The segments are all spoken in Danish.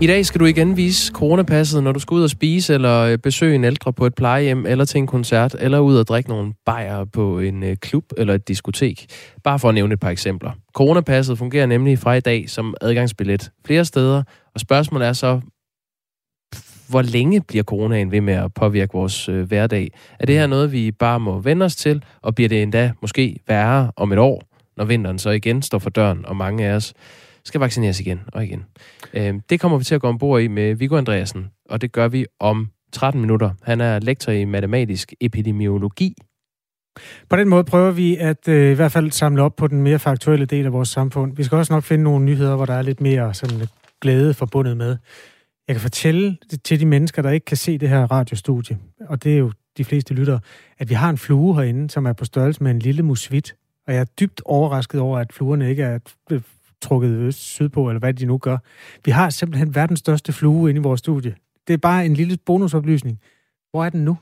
I dag skal du igen vise coronapasset, når du skal ud og spise, eller øh, besøge en ældre på et plejehjem, eller til en koncert, eller ud og drikke nogle bajer på en øh, klub eller et diskotek. Bare for at nævne et par eksempler. Coronapasset fungerer nemlig fra i dag som adgangsbillet flere steder, og spørgsmålet er så, hvor længe bliver coronaen ved med at påvirke vores øh, hverdag? Er det her noget, vi bare må vende os til, og bliver det endda måske værre om et år, når vinteren så igen står for døren, og mange af os skal vaccineres igen og igen. Øh, det kommer vi til at gå ombord i med Viggo Andreasen, og det gør vi om 13 minutter. Han er lektor i matematisk epidemiologi. På den måde prøver vi at øh, i hvert fald samle op på den mere faktuelle del af vores samfund. Vi skal også nok finde nogle nyheder, hvor der er lidt mere sådan, glæde forbundet med. Jeg kan fortælle til de mennesker, der ikke kan se det her radiostudie, og det er jo de fleste lyttere, at vi har en flue herinde, som er på størrelse med en lille musvit. Og jeg er dybt overrasket over, at fluerne ikke er øh, trukket sydpå, eller hvad de nu gør. Vi har simpelthen verdens største flue inde i vores studie. Det er bare en lille bonusoplysning. Hvor er den nu?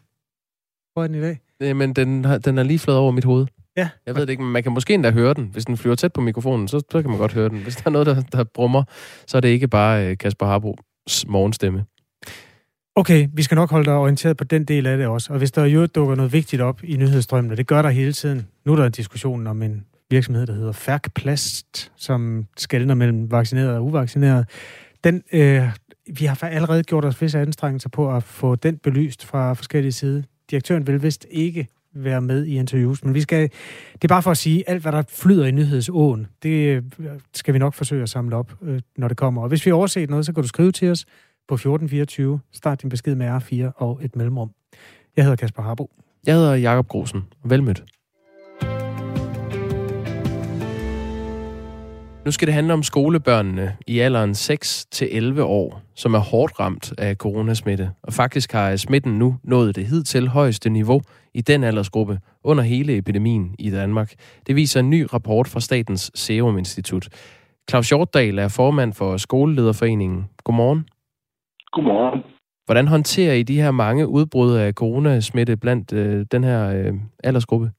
Hvor er den i dag? Jamen, den, har, den er lige flået over mit hoved. Ja. Jeg ved det ikke, men man kan måske endda høre den. Hvis den flyver tæt på mikrofonen, så, så kan man godt høre den. Hvis der er noget, der, der brummer, så er det ikke bare øh, Kasper Harbos morgenstemme. Okay, vi skal nok holde dig orienteret på den del af det også. Og hvis der jo dukker noget vigtigt op i nyhedsstrømmen, og det gør der hele tiden. Nu er der en diskussion om en virksomhed, der hedder Færkplast, som skældner mellem vaccineret og uvaccineret. Den, øh, vi har allerede gjort os visse anstrengelser på at få den belyst fra forskellige sider. Direktøren vil vist ikke være med i interviews, men vi skal, det er bare for at sige, alt hvad der flyder i nyhedsåen, det øh, skal vi nok forsøge at samle op, øh, når det kommer. Og hvis vi har overset noget, så kan du skrive til os på 1424. Start din besked med R4 og et mellemrum. Jeg hedder Kasper Harbo. Jeg hedder Jakob Grosen. Velmødt. Nu skal det handle om skolebørnene i alderen 6-11 år, som er hårdt ramt af coronasmitte. Og faktisk har smitten nu nået det hidtil højeste niveau i den aldersgruppe under hele epidemien i Danmark. Det viser en ny rapport fra Statens Serum Institut. Claus Hjortdal er formand for Skolelederforeningen. Godmorgen. Godmorgen. Hvordan håndterer I de her mange udbrud af coronasmitte blandt øh, den her øh, aldersgruppe?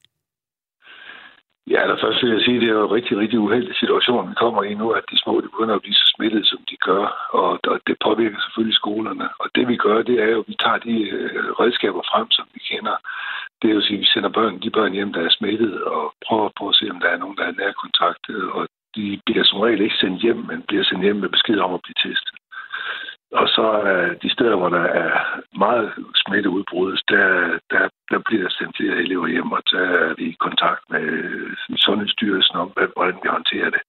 Ja, eller først vil jeg sige, at det er jo en rigtig, rigtig uheldig situation, vi kommer i nu, at de små de begynder at blive så smittet, som de gør, og, det påvirker selvfølgelig skolerne. Og det vi gør, det er jo, at vi tager de øh, redskaber frem, som vi kender. Det er jo at sige, at vi sender børn, de børn hjem, der er smittet, og prøver på at se, om der er nogen, der er nærkontakt. Og de bliver som regel ikke sendt hjem, men bliver sendt hjem med besked om at blive testet. Og så er de steder, hvor der er meget smitteudbrud, der, der, der bliver der sendt flere elever hjem, og der er vi i kontakt med øh, Sundhedsstyrelsen om, hvordan vi håndterer det.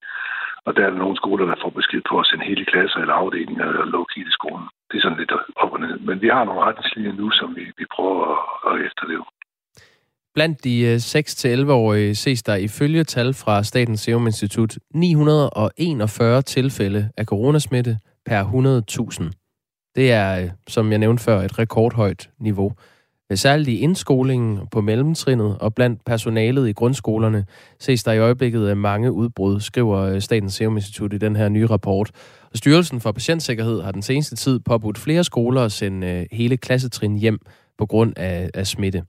Og der er der nogle skoler, der får besked på at sende hele klasser eller afdelinger og lukke hele skolen. Det er sådan lidt op og ned. Men vi har nogle retningslinjer nu, som vi, vi prøver at, at efterleve. Blandt de øh, 6-11-årige ses der ifølge tal fra Statens Serum Institut 941 tilfælde af coronasmitte, per 100.000. Det er, øh, som jeg nævnte før, et rekordhøjt niveau. Øh, særligt i indskolingen på mellemtrinnet og blandt personalet i grundskolerne ses der i øjeblikket øh, mange udbrud, skriver Statens Serum Institut i den her nye rapport. Styrelsen for Patientsikkerhed har den seneste tid påbudt flere skoler at sende hele klassetrin hjem på grund af, af smitte.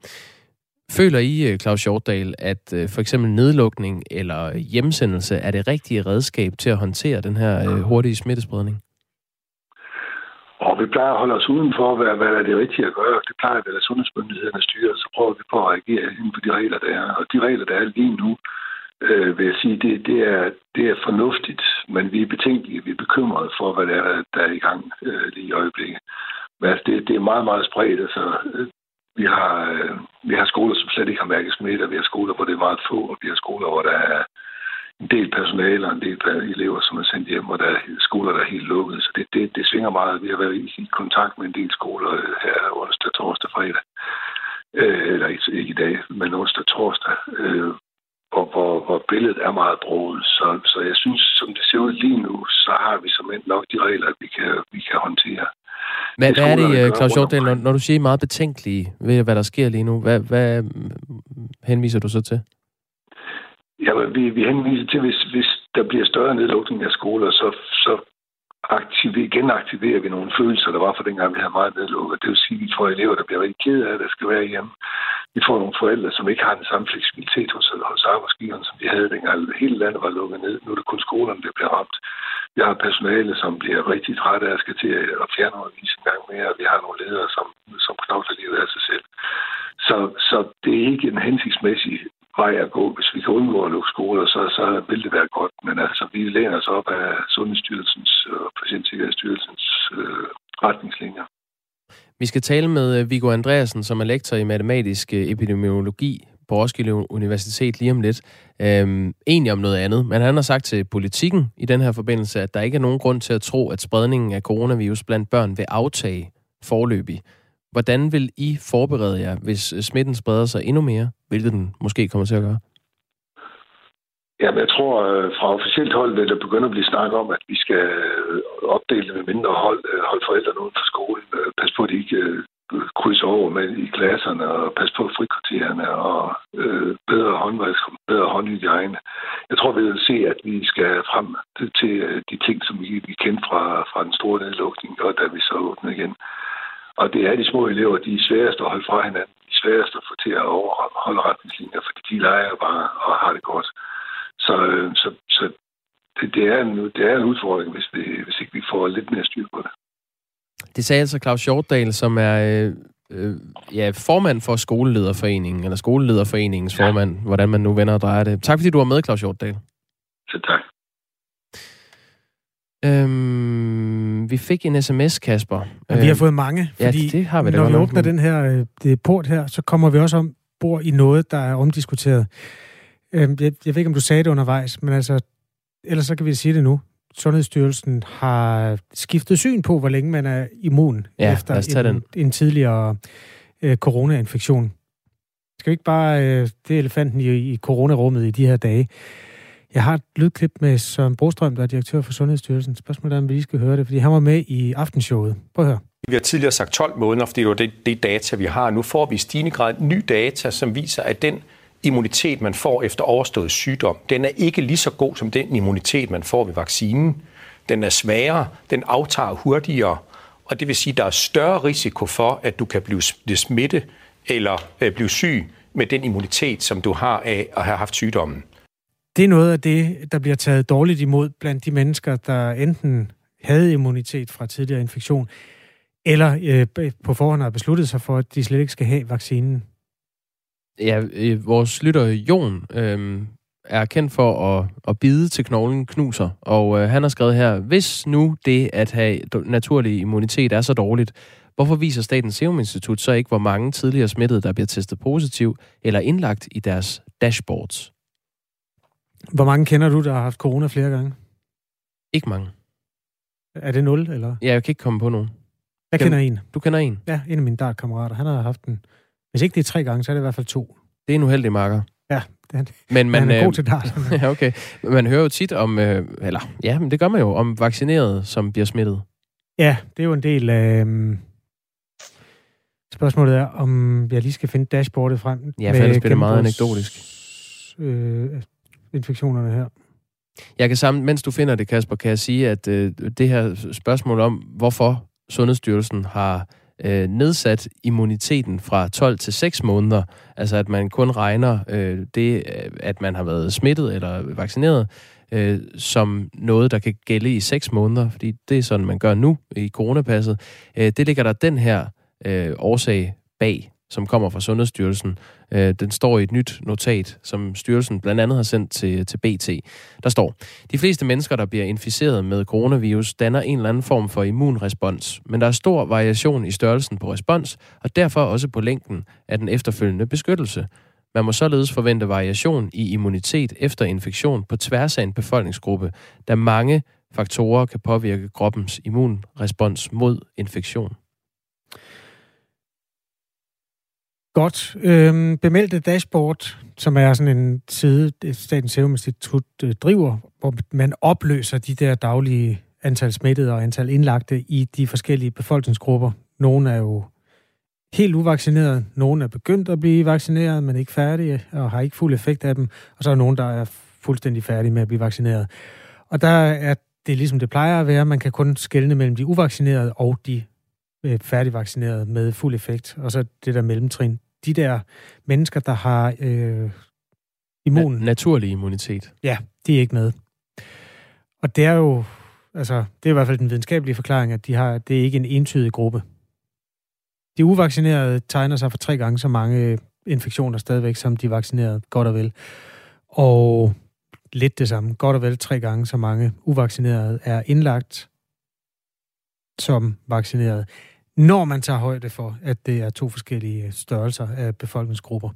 Føler I, Claus Hjortdal, at for eksempel nedlukning eller hjemsendelse er det rigtige redskab til at håndtere den her hurtige smittespredning? Og vi plejer at holde os udenfor, hvad, hvad er det rigtige at gøre. Det plejer at være sundhedsmyndighederne styrer, så prøver vi på at reagere inden for de regler, der er. Og de regler, der er lige nu, øh, vil jeg sige, det, det, er, det er fornuftigt, men vi er betænkelige, vi er bekymrede for, hvad der er, der er i gang øh, lige i øjeblikket. Men altså, det, det er meget, meget spredt. Altså, øh, vi har, øh, vi har skoler, som slet ikke har mærket smitte, og vi har skoler, hvor det er meget få, og vi har skoler, hvor der er en del personale og en del elever, som er sendt hjem, og der er skoler, der er helt lukket. Så det, det, det svinger meget. Vi har været i kontakt med en del skoler øh, her onsdag, torsdag, fredag. Øh, eller ikke, ikke i dag, men onsdag, torsdag. Øh, hvor, hvor, hvor billedet er meget broet. Så, så jeg synes, som det ser ud lige nu, så har vi som nok de regler, vi kan, vi kan håndtere. Hvad, hvad er det, Claus Hjortdal, når, når du siger meget betænkelige ved, hvad der sker lige nu? Hvad, hvad henviser du så til? Ja, vi, vi henviser til, hvis, hvis der bliver større nedlukning af skoler, så, så aktiver, genaktiverer vi nogle følelser, der var for dengang, vi havde meget nedlukket. Det vil sige, at vi får elever, der bliver rigtig ked af, at der skal være hjemme. Vi får nogle forældre, som ikke har den samme fleksibilitet hos, hos arbejdsgiveren, som de havde dengang. Hele landet var lukket ned. Nu er det kun skolerne, der bliver ramt. Vi har personale, som bliver rigtig trætte af at skal til at fjernundervise en gang mere. Vi har nogle ledere, som, som knokler livet af sig selv. Så, så det er ikke en hensigtsmæssig vej at gå. Hvis vi kan undgå at lukke skoler, så, så vil det være godt. Men altså, vi læner os op af Sundhedsstyrelsens og Patientsikkerhedsstyrelsens øh, retningslinjer. Vi skal tale med øh, Viggo Andreasen, som er lektor i matematisk øh, epidemiologi på Roskilde Universitet lige om lidt. Øhm, egentlig om noget andet, men han har sagt til politikken i den her forbindelse, at der ikke er nogen grund til at tro, at spredningen af coronavirus blandt børn vil aftage forløbig. Hvordan vil I forberede jer, hvis øh, smitten spreder sig endnu mere, hvilket den måske kommer til at gøre? Jamen, jeg tror, øh, fra officielt hold vil der begynde at blive snakket om, at vi skal øh, opdele med mindre hold, holde forældrene uden for skolen, pas på, at de ikke krydser over med i klasserne, og pas på frikvartererne, og øh, bedre håndvask, bedre håndhygiejne. Jeg tror, vi vil se, at vi skal frem til de ting, som vi, vi kendte fra, fra den store nedlukning, og da vi så åbner igen. Og det er de små elever, de er sværeste at holde fra hinanden, de sværeste at få til at overholde retningslinjer, fordi de leger bare og har det godt. Så, så, så det, det, er en, det er en udfordring, hvis, vi, hvis ikke vi får lidt mere styr på det. Det sagde altså Claus Hjortdal, som er øh, øh, ja, formand for Skolelederforeningen, eller Skolelederforeningens ja. formand, hvordan man nu vender og drejer det. Tak fordi du var med, Claus Hjortdal. Så tak. Øhm, vi fik en sms, Kasper. Ja, vi har fået mange, fordi ja, det har vi når vi åbner den her øh, det port her, så kommer vi også om bord i noget, der er omdiskuteret. Øhm, jeg, jeg ved ikke, om du sagde det undervejs, men altså, ellers så kan vi sige det nu. Sundhedsstyrelsen har skiftet syn på, hvor længe man er immun ja, efter en, den. en tidligere øh, coronainfektion. Skal vi ikke bare... Øh, det er elefanten i, i coronarummet i de her dage. Jeg har et lydklip med Søren Brostrøm, der er direktør for Sundhedsstyrelsen. Spørgsmålet er, om vi lige skal høre det, fordi han var med i aftenshowet. Prøv at høre. Vi har tidligere sagt 12 måneder, fordi det var det, det data, vi har. Nu får vi i stigende grad ny data, som viser, at den immunitet, man får efter overstået sygdom, den er ikke lige så god som den immunitet, man får ved vaccinen. Den er sværere, den aftager hurtigere, og det vil sige, at der er større risiko for, at du kan blive smittet eller øh, blive syg med den immunitet, som du har af at have haft sygdommen. Det er noget af det, der bliver taget dårligt imod blandt de mennesker, der enten havde immunitet fra tidligere infektion, eller øh, på forhånd har besluttet sig for, at de slet ikke skal have vaccinen. Ja, øh, vores lytter Jon øh, er kendt for at, at bide til knoglen knuser, og øh, han har skrevet her, hvis nu det at have naturlig immunitet er så dårligt, hvorfor viser Statens Serum Institut så ikke, hvor mange tidligere smittede, der bliver testet positiv eller indlagt i deres dashboards? Hvor mange kender du, der har haft corona flere gange? Ikke mange. Er det nul, eller? Ja, jeg kan ikke komme på nogen. Jeg kender en. Du kender en? Ja, en af mine dartkammerater. Han har haft den hvis ikke det er tre gange, så er det i hvert fald to. Det er en uheldig marker. Ja, det er, men man, han er god øh, til dart. ja, okay. Man hører jo tit om, øh, eller ja, men det gør man jo, om vaccinerede, som bliver smittet. Ja, det er jo en del af... Øh, spørgsmålet er, om jeg lige skal finde dashboardet frem. Ja, for ellers bliver det meget anekdotisk. Øh, infektionerne her. Jeg kan sammen, mens du finder det, Kasper, kan jeg sige, at øh, det her spørgsmål om, hvorfor Sundhedsstyrelsen har øh, nedsat immuniteten fra 12 til 6 måneder. Altså at man kun regner øh, det, øh, at man har været smittet eller vaccineret, øh, som noget, der kan gælde i 6 måneder, fordi det er sådan, man gør nu i coronapasset. Øh, det ligger der den her øh, årsag bag som kommer fra Sundhedsstyrelsen. Øh, den står i et nyt notat, som styrelsen blandt andet har sendt til, til BT. Der står, de fleste mennesker, der bliver inficeret med coronavirus, danner en eller anden form for immunrespons, men der er stor variation i størrelsen på respons, og derfor også på længden af den efterfølgende beskyttelse. Man må således forvente variation i immunitet efter infektion på tværs af en befolkningsgruppe, da mange faktorer kan påvirke kroppens immunrespons mod infektion. Godt. Øhm, bemeldte dashboard, som er sådan en side, Statens Serum Institut øh, driver, hvor man opløser de der daglige antal smittede og antal indlagte i de forskellige befolkningsgrupper. Nogle er jo helt uvaccineret, nogle er begyndt at blive vaccineret, men ikke færdige og har ikke fuld effekt af dem, og så er nogen, der er fuldstændig færdige med at blive vaccineret. Og der er det ligesom det plejer at være, man kan kun skelne mellem de uvaccinerede og de færdigvaccineret med fuld effekt, og så det der mellemtrin. De der mennesker, der har øh, immun... Na- naturlig immunitet. Ja, de er ikke med. Og det er jo Altså, det er i hvert fald den videnskabelige forklaring, at de har, det er ikke en entydig gruppe. De uvaccinerede tegner sig for tre gange så mange infektioner stadigvæk, som de vaccinerede, godt og vel. Og lidt det samme, godt og vel tre gange så mange uvaccinerede er indlagt som vaccineret, når man tager højde for, at det er to forskellige øh, størrelser af befolkningsgrupper.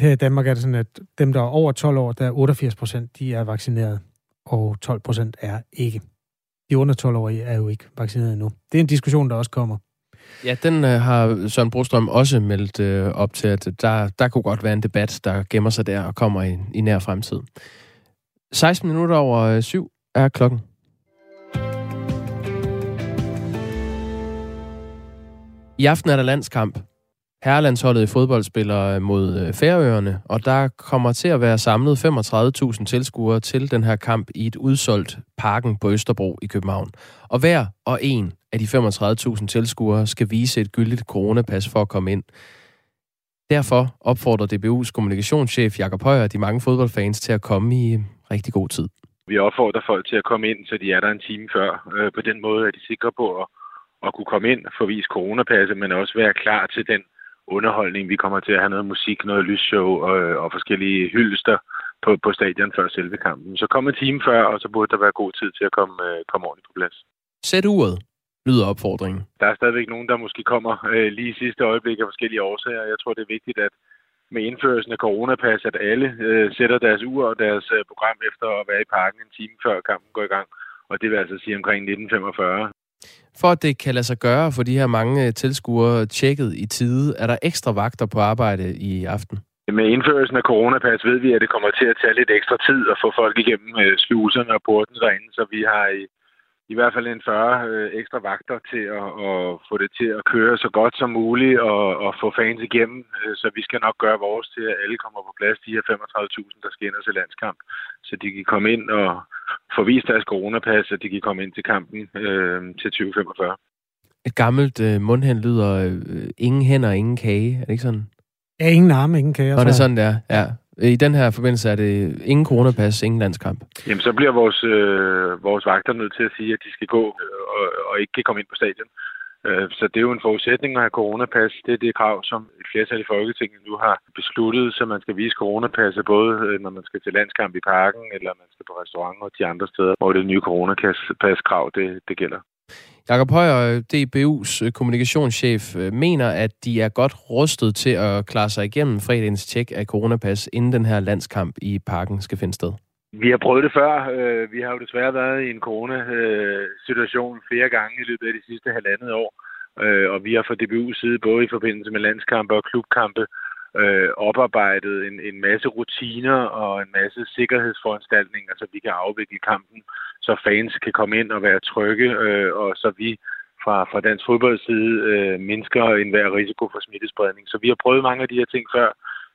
Her i Danmark er det sådan, at dem, der er over 12 år, der er 88 procent, de er vaccineret, og 12 procent er ikke. De under 12-årige er jo ikke vaccineret endnu. Det er en diskussion, der også kommer. Ja, den øh, har Søren Brostrøm også meldt øh, op til, at der, der kunne godt være en debat, der gemmer sig der og kommer i, i nær fremtid. 16 minutter over øh, syv er klokken. I aften er der landskamp. Herrelandsholdet i fodbold spiller øh, mod øh, Færøerne, og der kommer til at være samlet 35.000 tilskuere til den her kamp i et udsolgt parken på Østerbro i København. Og hver og en af de 35.000 tilskuere skal vise et gyldigt coronapas for at komme ind. Derfor opfordrer DBU's kommunikationschef Jakob Højer de mange fodboldfans til at komme i øh, rigtig god tid. Vi opfordrer folk til at komme ind, så de er der en time før. På den måde er de sikre på at, at kunne komme ind, få vist coronapasset, men også være klar til den underholdning. Vi kommer til at have noget musik, noget lysshow og, og forskellige hyldester på, på stadion før selve kampen. Så kom en time før, og så burde der være god tid til at komme, øh, komme ordentligt på plads. Sæt uret, lyder opfordringen. Der er stadigvæk nogen, der måske kommer øh, lige i sidste øjeblik af forskellige årsager. Jeg tror, det er vigtigt, at med indførelsen af coronapas, at alle øh, sætter deres ur og deres øh, program efter at være i parken en time før kampen går i gang. Og det vil altså sige omkring 1945. For at det kan lade sig gøre for de her mange øh, tilskuere tjekket i tide, er der ekstra vagter på arbejde i aften? Med indførelsen af coronapas ved vi, at det kommer til at tage lidt ekstra tid at få folk igennem øh, sluserne og porten derinde, så vi har i, i hvert fald en 40 øh, ekstra vagter til at, at få det til at køre så godt som muligt og, og få fans igennem. Så vi skal nok gøre vores til, at alle kommer på plads, de her 35.000, der skal ind og se landskamp, så de kan komme ind og, få vist deres coronapas, så de kan komme ind til kampen øh, til 2045. Et gammelt øh, mundhænd lyder, øh, ingen hænder, ingen kage. Er det ikke sådan? Ja, ingen arme, ingen kage. Og det er sådan, der. Ja. I den her forbindelse er det ingen coronapas, ingen landskamp. Jamen, så bliver vores, øh, vores vagter nødt til at sige, at de skal gå øh, og, og ikke kan komme ind på stadion. Øh, så det er jo en forudsætning at have coronapas. Det er det krav, som et flertal i Folketinget nu har besluttet, så man skal vise coronapasset, både øh, når man skal til landskamp i parken, eller man skal på restaurant og de andre steder, hvor det nye coronapas-krav det, det gælder. Jakob Højer, DBU's øh, kommunikationschef, øh, mener, at de er godt rustet til at klare sig igennem fredagens tjek af coronapas, inden den her landskamp i parken skal finde sted. Vi har prøvet det før. Øh, vi har jo desværre været i en corona-situation flere gange i løbet af de sidste halvandet år. Og vi har fra DBU's side, både i forbindelse med landskampe og klubkampe, øh, oparbejdet en, en masse rutiner og en masse sikkerhedsforanstaltninger, så vi kan afvikle kampen, så fans kan komme ind og være trygge, øh, og så vi fra, fra dansk fodbolds side øh, mindsker enhver risiko for smittespredning. Så vi har prøvet mange af de her ting før,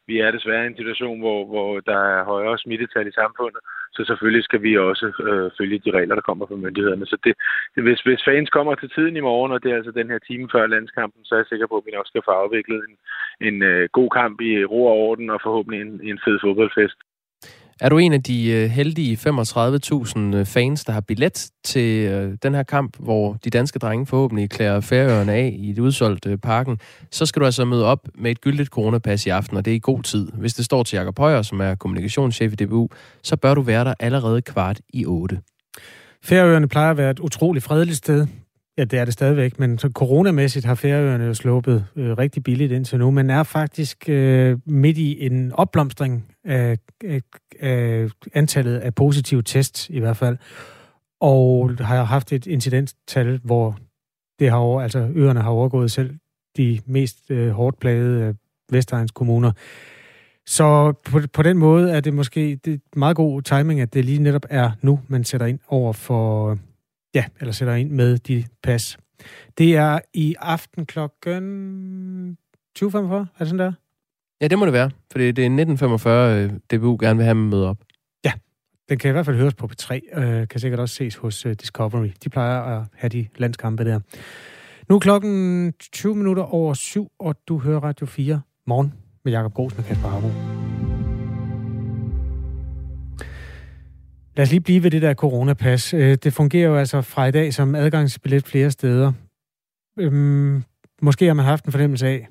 vi er desværre i en situation, hvor, hvor der er højere smittetal i samfundet, så selvfølgelig skal vi også øh, følge de regler, der kommer fra myndighederne. Så det, det, hvis, hvis fans kommer til tiden i morgen, og det er altså den her time før landskampen, så er jeg sikker på, at vi nok skal få afviklet en, en øh, god kamp i ro og orden, og forhåbentlig en, en fed fodboldfest. Er du en af de øh, heldige 35.000 øh, fans, der har billet til øh, den her kamp, hvor de danske drenge forhåbentlig klæder færøerne af i det udsolgte parken, så skal du altså møde op med et gyldigt coronapas i aften, og det er i god tid. Hvis det står til Jakob Højer, som er kommunikationschef i DBU, så bør du være der allerede kvart i 8. Færøerne plejer at være et utroligt fredeligt sted. Ja, det er det stadigvæk, men så coronamæssigt har Færøerne jo sluppet øh, rigtig billigt indtil nu, men er faktisk øh, midt i en opblomstring af, af, af antallet af positive tests i hvert fald, og har haft et incidenstal, hvor det har over, altså øerne har overgået selv de mest øh, hårdt plagede Vestegns kommuner. Så på, på den måde er det måske det er meget god timing, at det lige netop er nu, man sætter ind over for Ja, eller sætter ind med de pas. Det er i aften klokken 20.45, er det sådan der? Ja, det må det være, for det er 19.45, øh, DBU gerne vil have med møde op. Ja, den kan i hvert fald høres på P3, øh, kan sikkert også ses hos øh, Discovery. De plejer at have de landskampe der. Nu er klokken 20 minutter over syv, og du hører Radio 4 morgen med Jakob Grosen og Kasper Harbo. Lad os lige blive ved det der coronapas. Øh, det fungerer jo altså fra i dag som adgangsbillet flere steder. Øhm, måske har man haft en fornemmelse af,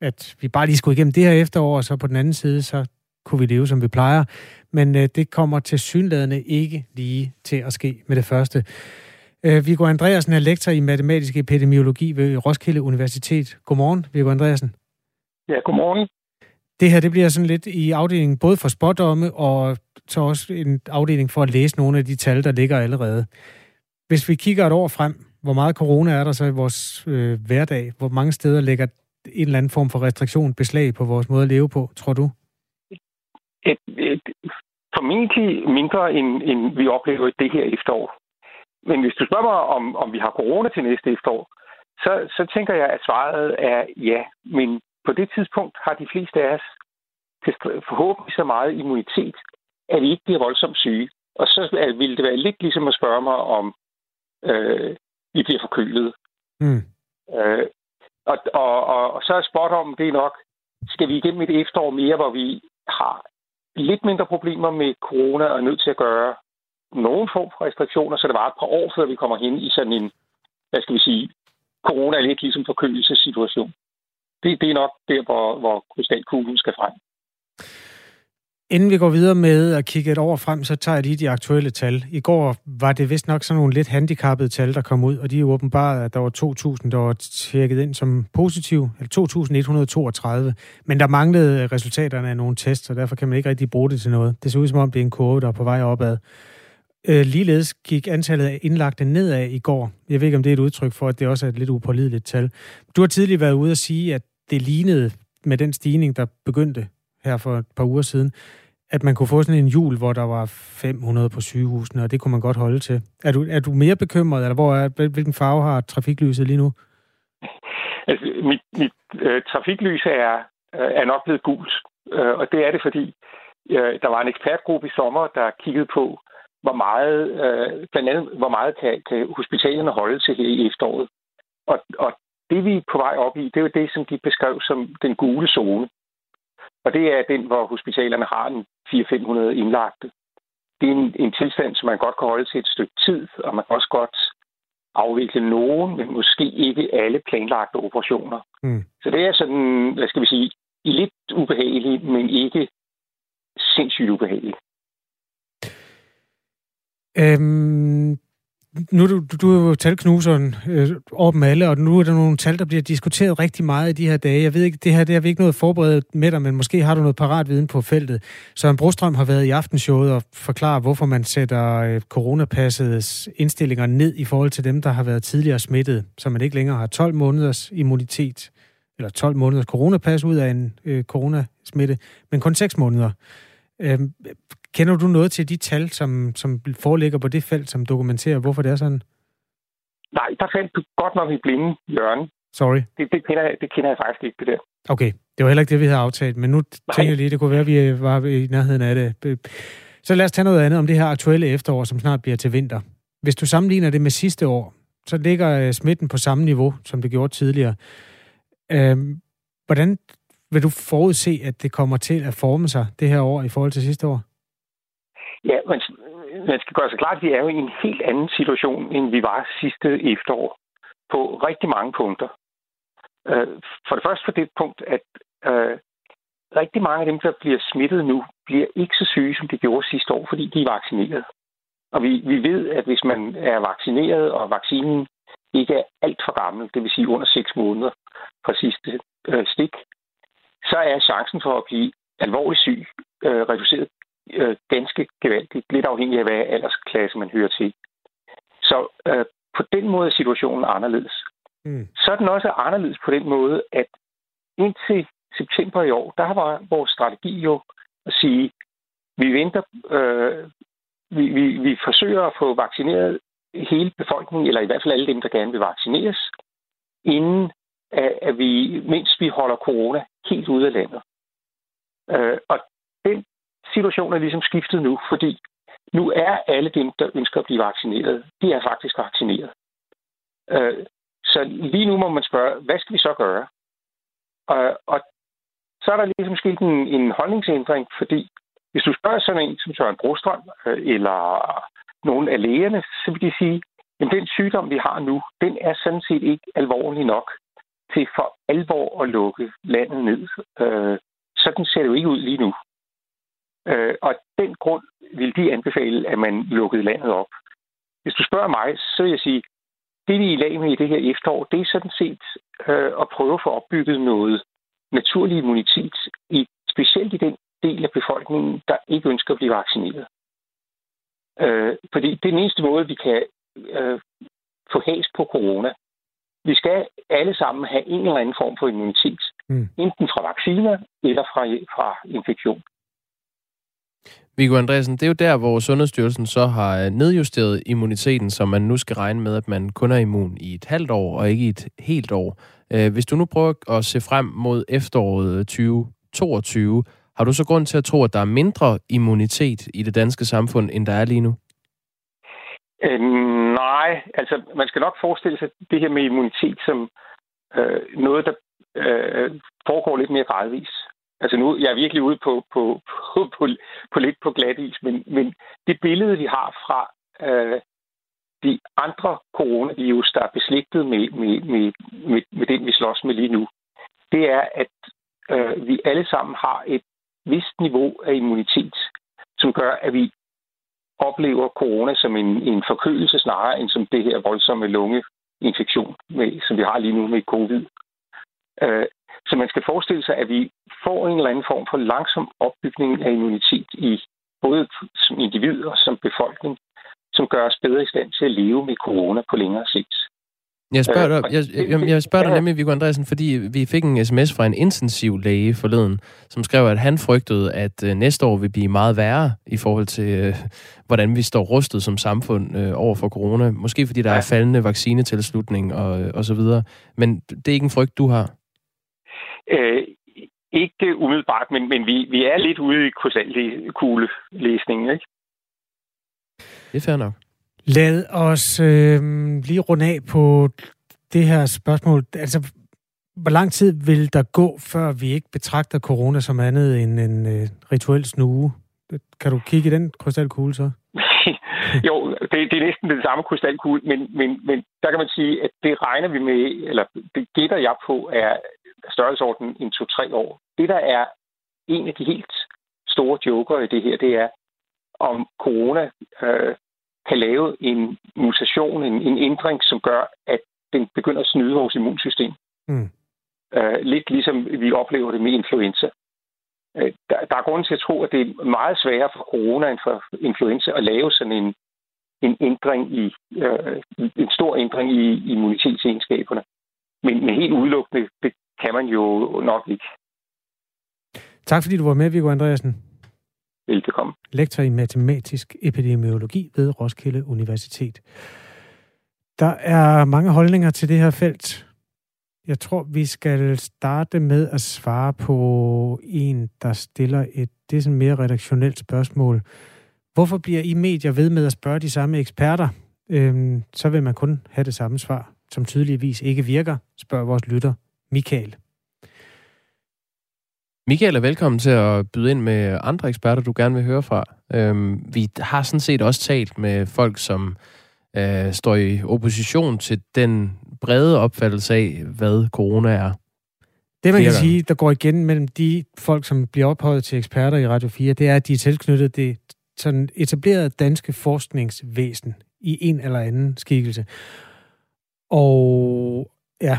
at vi bare lige skulle igennem det her efterår, og så på den anden side, så kunne vi leve, som vi plejer. Men øh, det kommer til synlædende ikke lige til at ske med det første. Øh, Viggo Andreasen er lektor i matematisk epidemiologi ved Roskilde Universitet. Godmorgen, Viggo Andreasen. Ja, godmorgen. Det her det bliver sådan lidt i afdelingen både for spådomme og så også en afdeling for at læse nogle af de tal, der ligger allerede. Hvis vi kigger et år frem, hvor meget corona er der så i vores øh, hverdag? Hvor mange steder ligger en eller anden form for restriktion, beslag på vores måde at leve på, tror du? Et, et, formentlig mindre, end, end vi oplever det her efterår. Men hvis du spørger mig, om, om vi har corona til næste efterår, så, så tænker jeg, at svaret er ja. Men på det tidspunkt har de fleste af os forhåbentlig så meget immunitet, at vi ikke bliver voldsomt syge. Og så vil det være lidt ligesom at spørge mig, om øh, vi bliver forkølet. Mm. Øh, og, og, og, og så er spot om det nok, skal vi igennem et efterår mere, hvor vi har lidt mindre problemer med corona og er nødt til at gøre nogen form for restriktioner, så det var et par år, før vi kommer hen i sådan en, hvad skal vi sige, corona er lidt ligesom forkølelsessituation. Det, det er nok der, hvor, hvor krystalkuglen skal frem. Inden vi går videre med at kigge et år frem, så tager jeg lige de aktuelle tal. I går var det vist nok sådan nogle lidt handicappede tal, der kom ud, og de er åbenbart, at der var 2.000, der var tjekket ind som positiv, eller 2.132, men der manglede resultaterne af nogle tests, så derfor kan man ikke rigtig bruge det til noget. Det ser ud som om, det er en kurve, der er på vej opad. Øh, ligeledes gik antallet af indlagte nedad i går. Jeg ved ikke, om det er et udtryk for, at det også er et lidt upålideligt tal. Du har tidligere været ude at sige, at det lignede med den stigning, der begyndte her for et par uger siden, at man kunne få sådan en jul, hvor der var 500 på sygehusene, og det kunne man godt holde til. Er du, er du mere bekymret, eller hvor er, hvilken farve har trafiklyset lige nu? Altså, mit mit øh, trafiklys er, øh, er nok blevet gult, øh, og det er det, fordi øh, der var en ekspertgruppe i sommer, der kiggede på, hvor meget, øh, blandt andet, hvor meget kan, kan hospitalerne holde til her i efteråret. Og, og det vi er på vej op i, det er jo det, som de beskrev som den gule zone. Og det er den, hvor hospitalerne har en 400-500 indlagte. Det er en, en tilstand, som man godt kan holde til et stykke tid, og man kan også godt afvikle nogen, men måske ikke alle planlagte operationer. Mm. Så det er sådan, hvad skal vi sige, lidt ubehageligt, men ikke sindssygt ubehageligt. Øhm, nu du, du er jo talknuseren øh, over dem alle, og nu er der nogle tal, der bliver diskuteret rigtig meget i de her dage. Jeg ved ikke, det her det har vi ikke noget forberedt med dig, men måske har du noget parat viden på feltet. Søren Brostrøm har været i aftenshowet og forklarer, hvorfor man sætter øh, coronapassets indstillinger ned i forhold til dem, der har været tidligere smittet, så man ikke længere har 12 måneders immunitet, eller 12 måneders coronapas ud af en øh, coronasmitte, men kun 6 måneder. Øh, Kender du noget til de tal, som, som foreligger på det felt, som dokumenterer, hvorfor det er sådan? Nej, der fandt du godt nok i blinde hjørne. Sorry. Det, det, kender jeg, det kender jeg faktisk ikke, det der. Okay, det var heller ikke det, vi havde aftalt, men nu Nej. tænker jeg lige, det kunne være, at vi var i nærheden af det. Så lad os tage noget andet om det her aktuelle efterår, som snart bliver til vinter. Hvis du sammenligner det med sidste år, så ligger øh, smitten på samme niveau, som det gjorde tidligere. Øhm, hvordan vil du forudse, at det kommer til at forme sig det her år i forhold til sidste år? Ja, men man skal gøre sig klart, at vi er jo i en helt anden situation, end vi var sidste efterår på rigtig mange punkter. Øh, for det første for det punkt, at øh, rigtig mange af dem, der bliver smittet nu, bliver ikke så syge, som de gjorde sidste år, fordi de er vaccineret. Og vi, vi ved, at hvis man er vaccineret, og vaccinen ikke er alt for gammel, det vil sige under 6 måneder fra sidste øh, stik, så er chancen for at blive alvorligt syg øh, reduceret øh, ganske gevaldigt, lidt afhængig af, hvad aldersklasse man hører til. Så øh, på den måde er situationen anderledes. Mm. Så er den også anderledes på den måde, at indtil september i år, der var vores strategi jo at sige, vi venter, øh, vi, vi, vi forsøger at få vaccineret hele befolkningen, eller i hvert fald alle dem, der gerne vil vaccineres, inden at, vi, mens vi holder corona helt ude af landet. Øh, og den situationen er ligesom skiftet nu, fordi nu er alle dem, der ønsker at blive vaccineret, de er faktisk vaccineret. Øh, så lige nu må man spørge, hvad skal vi så gøre? Og, og så er der ligesom sket en, en holdningsændring, fordi Hvis du spørger sådan en som Søren Brostrøm øh, eller nogle af lægerne, så vil de sige, at den sygdom, vi har nu, den er sådan set ikke alvorlig nok til for alvor at lukke landet ned. Øh, sådan ser det jo ikke ud lige nu. Øh, og den grund vil de anbefale, at man lukkede landet op. Hvis du spørger mig, så vil jeg sige, det vi er i lag med i det her efterår, det er sådan set øh, at prøve at få opbygget noget naturlig immunitet, i, specielt i den del af befolkningen, der ikke ønsker at blive vaccineret. Øh, fordi det er den eneste måde, vi kan øh, få has på corona. Vi skal alle sammen have en eller anden form for immunitet. Mm. Enten fra vacciner eller fra, fra infektion. Viggo Andreasen, det er jo der, hvor Sundhedsstyrelsen så har øh, nedjusteret immuniteten, så man nu skal regne med, at man kun er immun i et halvt år og ikke i et helt år. Øh, hvis du nu prøver at se frem mod efteråret 2022, har du så grund til at tro, at der er mindre immunitet i det danske samfund, end der er lige nu? Øh, nej, altså man skal nok forestille sig det her med immunitet som øh, noget, der øh, foregår lidt mere gradvist. Altså nu, jeg er virkelig ude på, på, på, på, på lidt på glat is, men, men det billede, vi har fra øh, de andre coronavirus, der er beslægtet med, med, med, med, med den, vi slås med lige nu, det er, at øh, vi alle sammen har et vist niveau af immunitet, som gør, at vi oplever corona som en, en forkølelse snarere end som det her voldsomme lungeinfektion, med, som vi har lige nu med covid. Øh, så man skal forestille sig, at vi får en eller anden form for langsom opbygning af immunitet i både som individ og som befolkning, som gør os bedre i stand til at leve med corona på længere sigt. Jeg spørger, dig, jeg, jeg, jeg spørger dig nemlig, Viggo Andresen, fordi vi fik en sms fra en intensiv læge forleden, som skrev, at han frygtede, at øh, næste år vil blive meget værre i forhold til, øh, hvordan vi står rustet som samfund øh, over for corona. Måske fordi der er faldende vaccinetilslutning og, og så videre. Men det er ikke en frygt, du har? Øh, ikke umiddelbart, men, men vi, vi er lidt ude i krystalkugle-læsningen, ikke? Det er fair nok. Lad os øh, lige runde af på det her spørgsmål. Altså, hvor lang tid vil der gå, før vi ikke betragter corona som andet end en øh, rituel snue? Kan du kigge i den krystalkugle så? jo, det, det er næsten den samme krystalkugle, men, men, men der kan man sige, at det regner vi med, eller det gætter jeg på, er størrelsesorden en to-tre år. Det, der er en af de helt store joker i det her, det er, om corona øh, kan lave en mutation, en, en ændring, som gør, at den begynder at snyde vores immunsystem. Mm. Uh, lidt ligesom vi oplever det med influenza. Uh, der, der er grund til at tro, at det er meget sværere for corona end for influenza at lave sådan en, en ændring i uh, en stor ændring i immunitetsegenskaberne. Men, men helt udelukkende, kan man jo nok ikke. Tak fordi du var med, Viggo Andreasen. Velbekomme. Lektor i matematisk epidemiologi ved Roskilde Universitet. Der er mange holdninger til det her felt. Jeg tror, vi skal starte med at svare på en, der stiller et det er sådan mere redaktionelt spørgsmål. Hvorfor bliver I medier ved med at spørge de samme eksperter? Øhm, så vil man kun have det samme svar, som tydeligvis ikke virker, spørger vores lytter Michael. Michael er velkommen til at byde ind med andre eksperter, du gerne vil høre fra. Øhm, vi har sådan set også talt med folk, som øh, står i opposition til den brede opfattelse af, hvad corona er. Det, man kan sige, der går igen mellem de folk, som bliver ophøjet til eksperter i Radio 4, det er, at de er tilknyttet det sådan etablerede danske forskningsvæsen i en eller anden skikkelse. Og ja,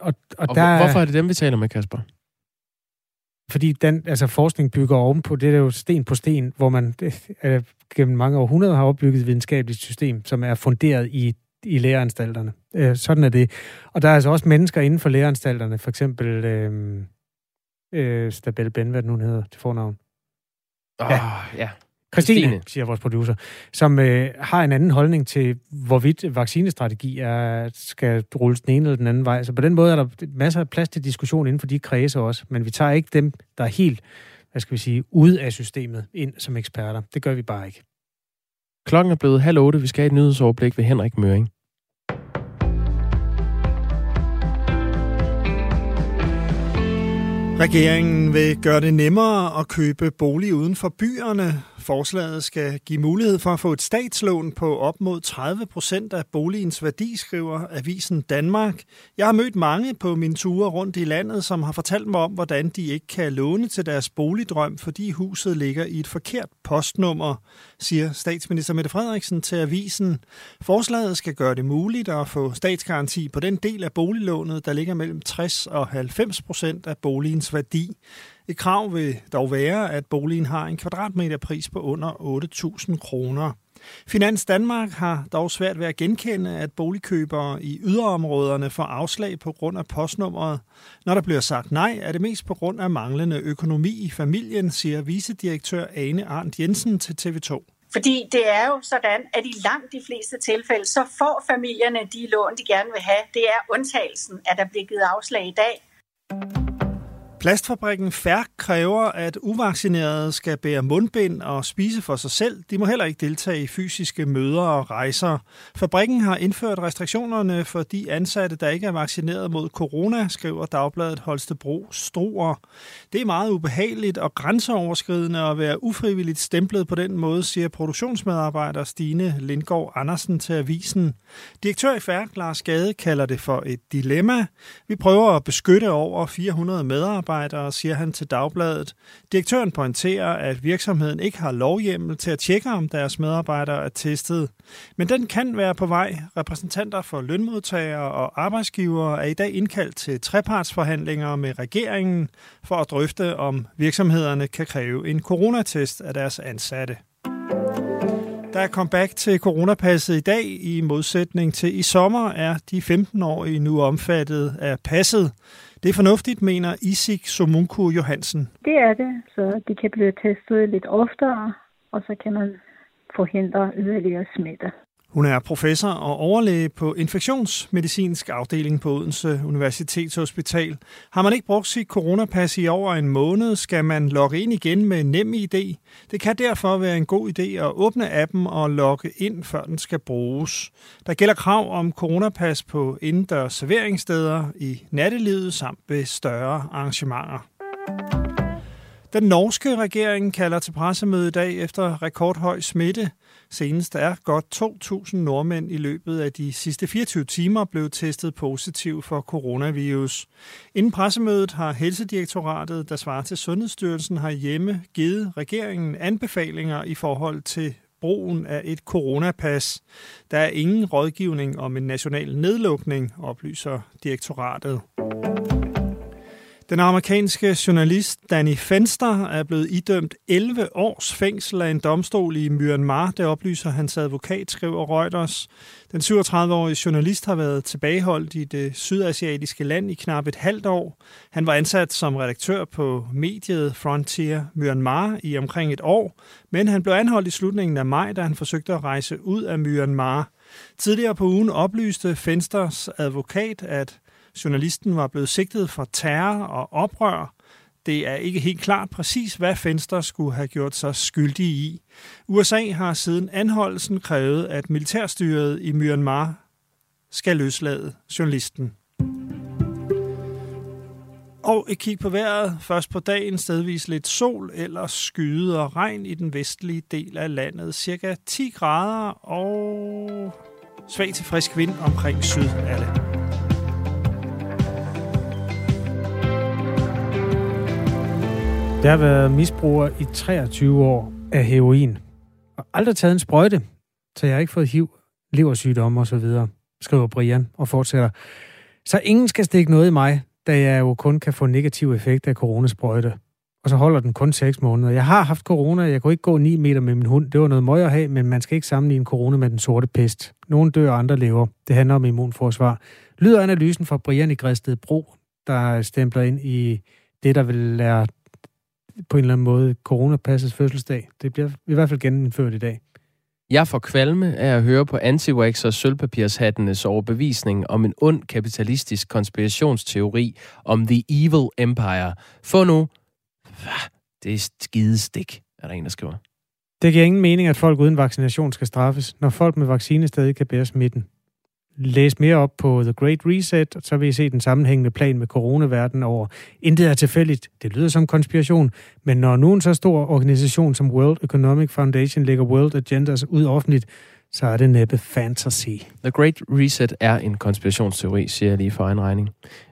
og, og, og der, hvorfor er det dem, vi taler med, Kasper? fordi den, altså forskning bygger ovenpå, det er jo sten på sten, hvor man øh, gennem mange århundreder har opbygget et videnskabeligt system, som er funderet i, i læreanstalterne. Øh, sådan er det. Og der er altså også mennesker inden for læreanstalterne, for eksempel øh, øh, Stabel Ben, hvad det nu hedder til fornavn. Oh, ja. ja. Christine, Christine, siger vores producer, som øh, har en anden holdning til, hvorvidt vaccinestrategi er, skal rulles den ene eller den anden vej. Så på den måde er der masser af plads til diskussion inden for de kredse også, men vi tager ikke dem, der er helt, hvad skal vi sige, ude af systemet ind som eksperter. Det gør vi bare ikke. Klokken er blevet halv otte. Vi skal have et nyhedsoverblik ved Henrik Møring. Regeringen vil gøre det nemmere at købe bolig uden for byerne. Forslaget skal give mulighed for at få et statslån på op mod 30 procent af boligens værdi, skriver Avisen Danmark. Jeg har mødt mange på mine ture rundt i landet, som har fortalt mig om, hvordan de ikke kan låne til deres boligdrøm, fordi huset ligger i et forkert postnummer, siger statsminister Mette Frederiksen til Avisen. Forslaget skal gøre det muligt at få statsgaranti på den del af boliglånet, der ligger mellem 60 og 90 procent af boligens værdi. Et krav vil dog være, at boligen har en kvadratmeterpris på under 8.000 kroner. Finans Danmark har dog svært ved at genkende, at boligkøbere i yderområderne får afslag på grund af postnummeret. Når der bliver sagt nej, er det mest på grund af manglende økonomi i familien, siger vicedirektør Ane Arndt Jensen til TV2. Fordi det er jo sådan, at i langt de fleste tilfælde, så får familierne de lån, de gerne vil have. Det er undtagelsen, at der bliver givet afslag i dag. Plastfabrikken Færk kræver, at uvaccinerede skal bære mundbind og spise for sig selv. De må heller ikke deltage i fysiske møder og rejser. Fabrikken har indført restriktionerne for de ansatte, der ikke er vaccineret mod corona, skriver Dagbladet Holstebro Struer. Det er meget ubehageligt og grænseoverskridende at være ufrivilligt stemplet på den måde, siger produktionsmedarbejder Stine Lindgaard Andersen til avisen. Direktør i Færk, Lars Gade, kalder det for et dilemma. Vi prøver at beskytte over 400 medarbejdere medarbejdere, siger han til Dagbladet. Direktøren pointerer, at virksomheden ikke har lovhjemmel til at tjekke, om deres medarbejdere er testet. Men den kan være på vej. Repræsentanter for lønmodtagere og arbejdsgivere er i dag indkaldt til trepartsforhandlinger med regeringen for at drøfte, om virksomhederne kan kræve en coronatest af deres ansatte. Der er comeback til coronapasset i dag. I modsætning til i sommer er de 15-årige nu omfattet af passet. Det er fornuftigt, mener Isik Somunku Johansen. Det er det, så de kan blive testet lidt oftere, og så kan man forhindre yderligere smitte. Hun er professor og overlæge på infektionsmedicinsk afdeling på Odense Universitetshospital. Har man ikke brugt sit coronapas i over en måned, skal man logge ind igen med nem idé. Det kan derfor være en god idé at åbne appen og logge ind, før den skal bruges. Der gælder krav om coronapas på indendørs serveringssteder i nattelivet samt ved større arrangementer. Den norske regering kalder til pressemøde i dag efter rekordhøj smitte. Senest er godt 2.000 nordmænd i løbet af de sidste 24 timer blevet testet positiv for coronavirus. Inden pressemødet har Helsedirektoratet, der svarer til Sundhedsstyrelsen, har hjemme givet regeringen anbefalinger i forhold til brugen af et coronapas. Der er ingen rådgivning om en national nedlukning, oplyser direktoratet. Den amerikanske journalist Danny Fenster er blevet idømt 11 års fængsel af en domstol i Myanmar. Det oplyser hans advokat, skriver Reuters. Den 37-årige journalist har været tilbageholdt i det sydasiatiske land i knap et halvt år. Han var ansat som redaktør på mediet Frontier Myanmar i omkring et år, men han blev anholdt i slutningen af maj, da han forsøgte at rejse ud af Myanmar. Tidligere på ugen oplyste Fensters advokat, at Journalisten var blevet sigtet for terror og oprør. Det er ikke helt klart præcis, hvad Fenster skulle have gjort sig skyldig i. USA har siden anholdelsen krævet, at militærstyret i Myanmar skal løslade journalisten. Og et kig på vejret. Først på dagen stedvis lidt sol, eller skyde og regn i den vestlige del af landet. Cirka 10 grader og svag til frisk vind omkring syd af landet. Jeg har været misbruger i 23 år af heroin. Og aldrig taget en sprøjte, så jeg har ikke fået HIV, leversygdomme osv., skriver Brian og fortsætter. Så ingen skal stikke noget i mig, da jeg jo kun kan få negativ effekt af coronasprøjte. Og så holder den kun 6 måneder. Jeg har haft corona, jeg kunne ikke gå 9 meter med min hund. Det var noget møg at have, men man skal ikke sammenligne corona med den sorte pest. Nogle dør, andre lever. Det handler om immunforsvar. Lyder analysen fra Brian i Græsted Bro, der stempler ind i det, der vil være på en eller anden måde coronapassets fødselsdag. Det bliver i hvert fald genindført i dag. Jeg får kvalme af at høre på anti og sølvpapirshattenes overbevisning om en ond kapitalistisk konspirationsteori om The Evil Empire. Få nu. Det er skidestik, er der en, der skriver. Det giver ingen mening, at folk uden vaccination skal straffes, når folk med vaccine stadig kan bære smitten læse mere op på The Great Reset, så vil I se den sammenhængende plan med coronaverden over. Intet er tilfældigt. Det lyder som konspiration, men når nu en så stor organisation som World Economic Foundation lægger World Agendas ud offentligt, så er det næppe fantasy. The Great Reset er en konspirationsteori, siger jeg lige for egen regning.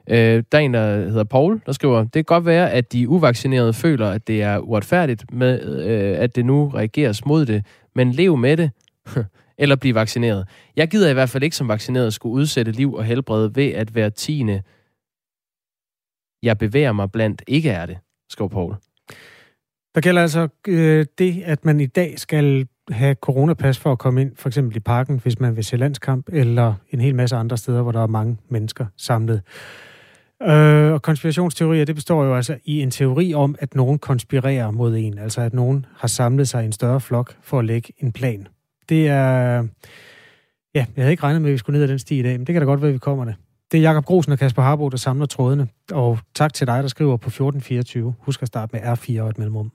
Øh, der er en, der hedder Paul, der skriver, det kan godt være, at de uvaccinerede føler, at det er uretfærdigt, med, øh, at det nu reageres mod det, men lev med det, eller blive vaccineret. Jeg gider i hvert fald ikke som vaccineret skulle udsætte liv og helbred ved at være tiende, jeg bevæger mig blandt ikke er det, skriver Paul. Der gælder altså øh, det, at man i dag skal have coronapas for at komme ind, for eksempel i parken, hvis man vil se landskamp, eller en hel masse andre steder, hvor der er mange mennesker samlet. Øh, og konspirationsteorier, det består jo altså i en teori om, at nogen konspirerer mod en, altså at nogen har samlet sig i en større flok for at lægge en plan. Det er... Ja, jeg havde ikke regnet med, at vi skulle ned ad den sti i dag, men det kan da godt være, at vi kommer det. Det er Jakob Grosen og Kasper Harbo, der samler trådene. Og tak til dig, der skriver på 1424. Husk at starte med R4 og et mellemrum.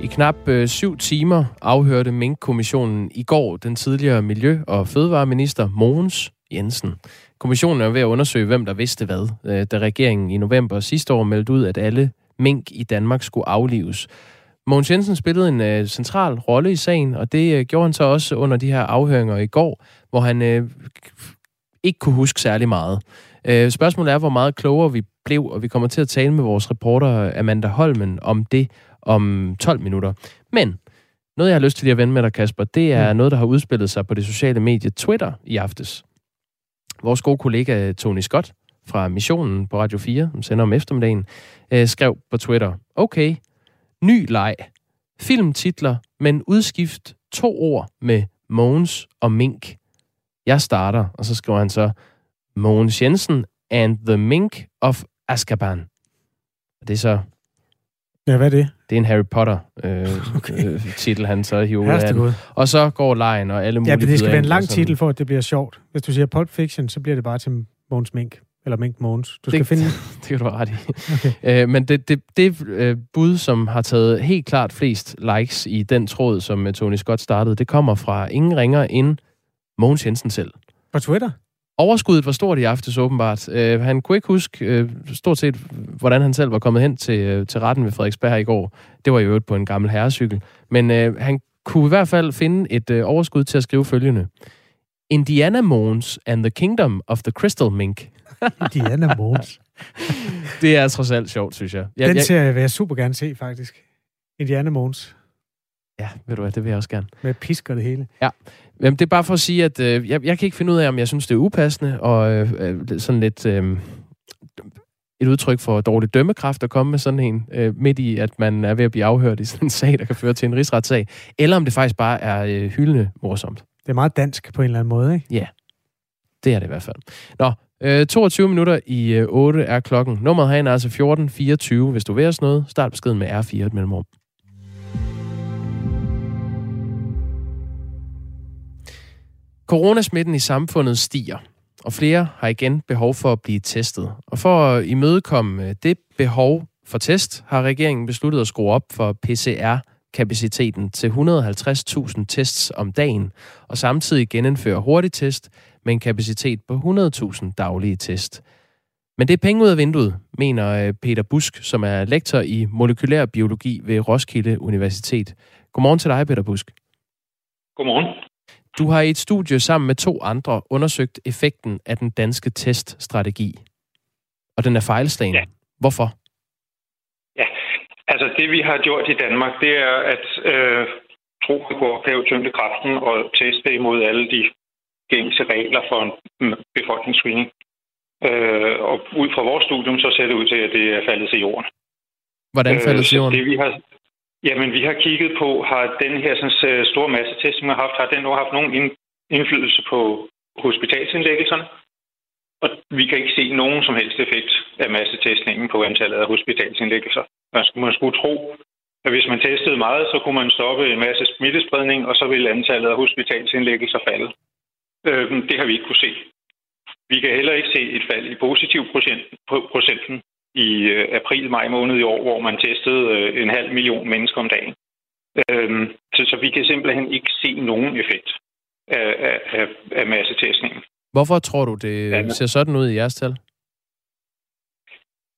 I knap øh, syv timer afhørte Mink-kommissionen i går den tidligere Miljø- og Fødevareminister Mogens Jensen. Kommissionen er ved at undersøge, hvem der vidste hvad, øh, da regeringen i november sidste år meldte ud, at alle mink i Danmark skulle aflives. Mogens Jensen spillede en øh, central rolle i sagen, og det øh, gjorde han så også under de her afhøringer i går, hvor han øh, ikke kunne huske særlig meget. Øh, spørgsmålet er, hvor meget klogere vi blev, og vi kommer til at tale med vores reporter Amanda Holmen om det om 12 minutter. Men noget, jeg har lyst til at vende med dig, Kasper, det er mm. noget, der har udspillet sig på det sociale medie Twitter i aftes. Vores gode kollega Tony Scott fra Missionen på Radio 4, som sender om eftermiddagen, øh, skrev på Twitter, okay, ny leg, filmtitler, men udskift to ord med Mogens og Mink. Jeg starter, og så skriver han så, Mogens Jensen and the Mink of Azkaban. Og det er så Ja, hvad er det? Det er en Harry Potter øh, okay. øh, titel, han så hiver ud af Og så går lejen og alle mulige Ja, men det skal være en lang titel for, at det bliver sjovt. Hvis du siger Pulp Fiction, så bliver det bare til Måns Mink. Eller Mink Måns. Du skal det, finde... det kan du ret i. Okay. Øh, men det, det, det øh, bud, som har taget helt klart flest likes i den tråd, som øh, Tony Scott startede, det kommer fra ingen ringer end Mogens Jensen selv. På Twitter? Overskuddet var stort i aftes åbenbart. Uh, han kunne ikke huske uh, stort set, hvordan han selv var kommet hen til, uh, til retten ved Frederiksberg i går. Det var jo øvrigt på en gammel herrecykel. Men uh, han kunne i hvert fald finde et uh, overskud til at skrive følgende. Indiana Mons and the Kingdom of the Crystal Mink. Indiana Mons. det er trods alt sjovt, synes jeg. jeg Den jeg, vil jeg super gerne se, faktisk. Indiana Mons. Ja, ved du hvad, det vil jeg også gerne. Med pisk og det hele. Ja. Jamen, det er bare for at sige, at øh, jeg, jeg kan ikke finde ud af, om jeg synes, det er upassende, og øh, øh sådan lidt øh, et udtryk for dårlig dømmekraft at komme med sådan en, øh, midt i, at man er ved at blive afhørt i sådan en sag, der kan føre til en rigsretssag, eller om det faktisk bare er øh, hyldende morsomt. Det er meget dansk på en eller anden måde, ikke? Ja, det er det i hvert fald. Nå, øh, 22 minutter i øh, 8 er klokken. Nummeret herinde er altså 1424. Hvis du vil os noget, start beskeden med R4 et mellemrum. Coronasmitten i samfundet stiger, og flere har igen behov for at blive testet. Og for at imødekomme øh, det behov for test, har regeringen besluttet at skrue op for PCR-kapaciteten til 150.000 tests om dagen, og samtidig genindføre hurtigtest med en kapacitet på 100.000 daglige test. Men det er penge ud af vinduet, mener øh, Peter Busk, som er lektor i molekylær biologi ved Roskilde Universitet. Godmorgen til dig, Peter Busk. Godmorgen. Du har i et studie sammen med to andre undersøgt effekten af den danske teststrategi. Og den er fejlslagen. Ja. Hvorfor? Ja, altså det vi har gjort i Danmark, det er at øh, tro på at tyngdekraften og teste imod alle de gængse regler for en befolkningsscreening. Øh, og ud fra vores studium, så ser det ud til, at det er faldet til jorden. Hvordan faldet til jorden? Det, vi har, Jamen, vi har kigget på, har den her sådan, øh, store masse test, vi har haft, har den nu haft nogen indflydelse på hospitalsindlæggelserne? Og vi kan ikke se nogen som helst effekt af massetestningen på antallet af hospitalsindlæggelser. Man skulle, man skulle tro, at hvis man testede meget, så kunne man stoppe en masse smittespredning, og så ville antallet af hospitalsindlæggelser falde. Øh, det har vi ikke kunne se. Vi kan heller ikke se et fald i positiv procent, procenten i øh, april-maj måned i år, hvor man testede øh, en halv million mennesker om dagen. Øhm, så, så vi kan simpelthen ikke se nogen effekt. af, af, af massetestningen. Hvorfor tror du, det ja, ser sådan ud i jeres tal?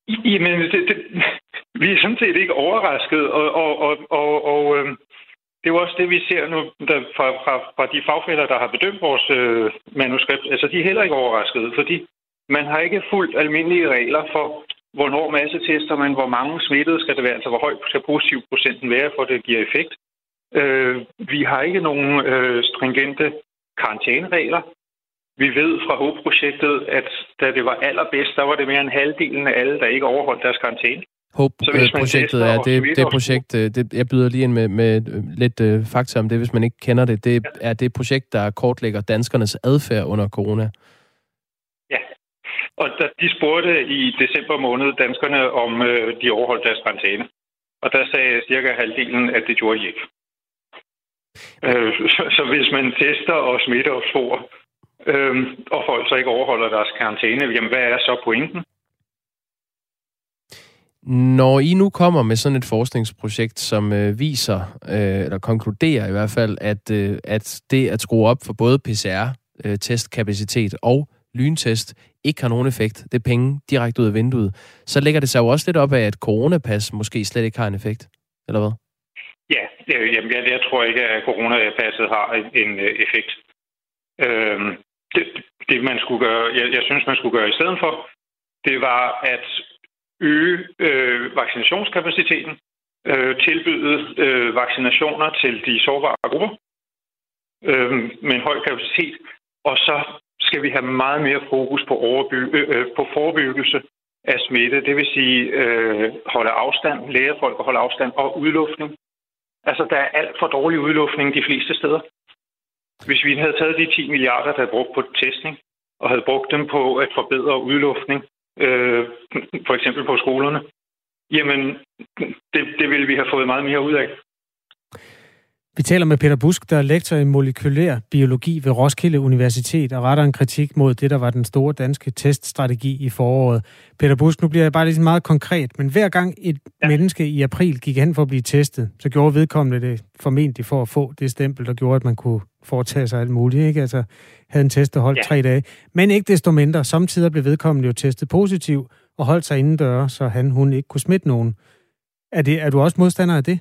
Jamen, det, det, vi er sådan set ikke overrasket, og, og, og, og, og øh, det er jo også det, vi ser nu der, fra, fra, fra de fagfælder, der har bedømt vores øh, manuskript. Altså, de er heller ikke overraskede, fordi man har ikke fulgt almindelige regler for, hvornår massetester man, hvor mange smittede skal det være, altså hvor høj skal positiv procenten være, for det giver effekt. Øh, vi har ikke nogen øh, stringente karantæneregler. Vi ved fra HOPE-projektet, at da det var allerbedst, der var det mere end halvdelen af alle, der ikke overholdt deres karantæne. HOPE-projektet er det, det projekt, øh, det, jeg byder lige ind med, med øh, lidt uh, fakta om det, hvis man ikke kender det. Det ja. er det projekt, der kortlægger danskernes adfærd under corona. Ja, og da de spurgte i december måned danskerne, om øh, de overholdt deres karantæne. Og der sagde cirka halvdelen, at det gjorde de ikke. Øh, så, så hvis man tester og smitter og spor, øh, og folk så ikke overholder deres karantæne, jamen hvad er så pointen? Når I nu kommer med sådan et forskningsprojekt, som øh, viser, øh, eller konkluderer i hvert fald, at, øh, at det at skrue op for både PCR-testkapacitet øh, og lyntest ikke har nogen effekt, det er penge direkte ud af vinduet, så lægger det sig jo også lidt op af, at coronapas måske slet ikke har en effekt, eller hvad? Ja, jamen, jeg, jeg tror ikke, at coronapasset har en, en øh, effekt. Øhm, det, det, man skulle gøre, jeg, jeg synes, man skulle gøre i stedet for, det var at øge øh, vaccinationskapaciteten, øh, tilbyde øh, vaccinationer til de sårbare grupper øh, med en høj kapacitet, og så skal vi have meget mere fokus på, overby- øh, øh, på forebyggelse af smitte, det vil sige øh, holde afstand, lære folk at holde afstand og udluftning. Altså, der er alt for dårlig udluftning de fleste steder. Hvis vi havde taget de 10 milliarder, der er brugt på testning, og havde brugt dem på at forbedre udluftning, øh, for eksempel på skolerne, jamen, det, det ville vi have fået meget mere ud af. Vi taler med Peter Busk, der er lektor i molekylær biologi ved Roskilde Universitet og retter en kritik mod det, der var den store danske teststrategi i foråret. Peter Busk, nu bliver jeg bare lidt meget konkret, men hver gang et ja. menneske i april gik hen for at blive testet, så gjorde vedkommende det formentlig for at få det stempel, der gjorde, at man kunne foretage sig alt muligt. Ikke? Altså havde en test, der holdt ja. tre dage. Men ikke desto mindre, samtidig blev vedkommende jo testet positiv og holdt sig indendør, så han, hun ikke kunne smitte nogen. Er, det, er du også modstander af det?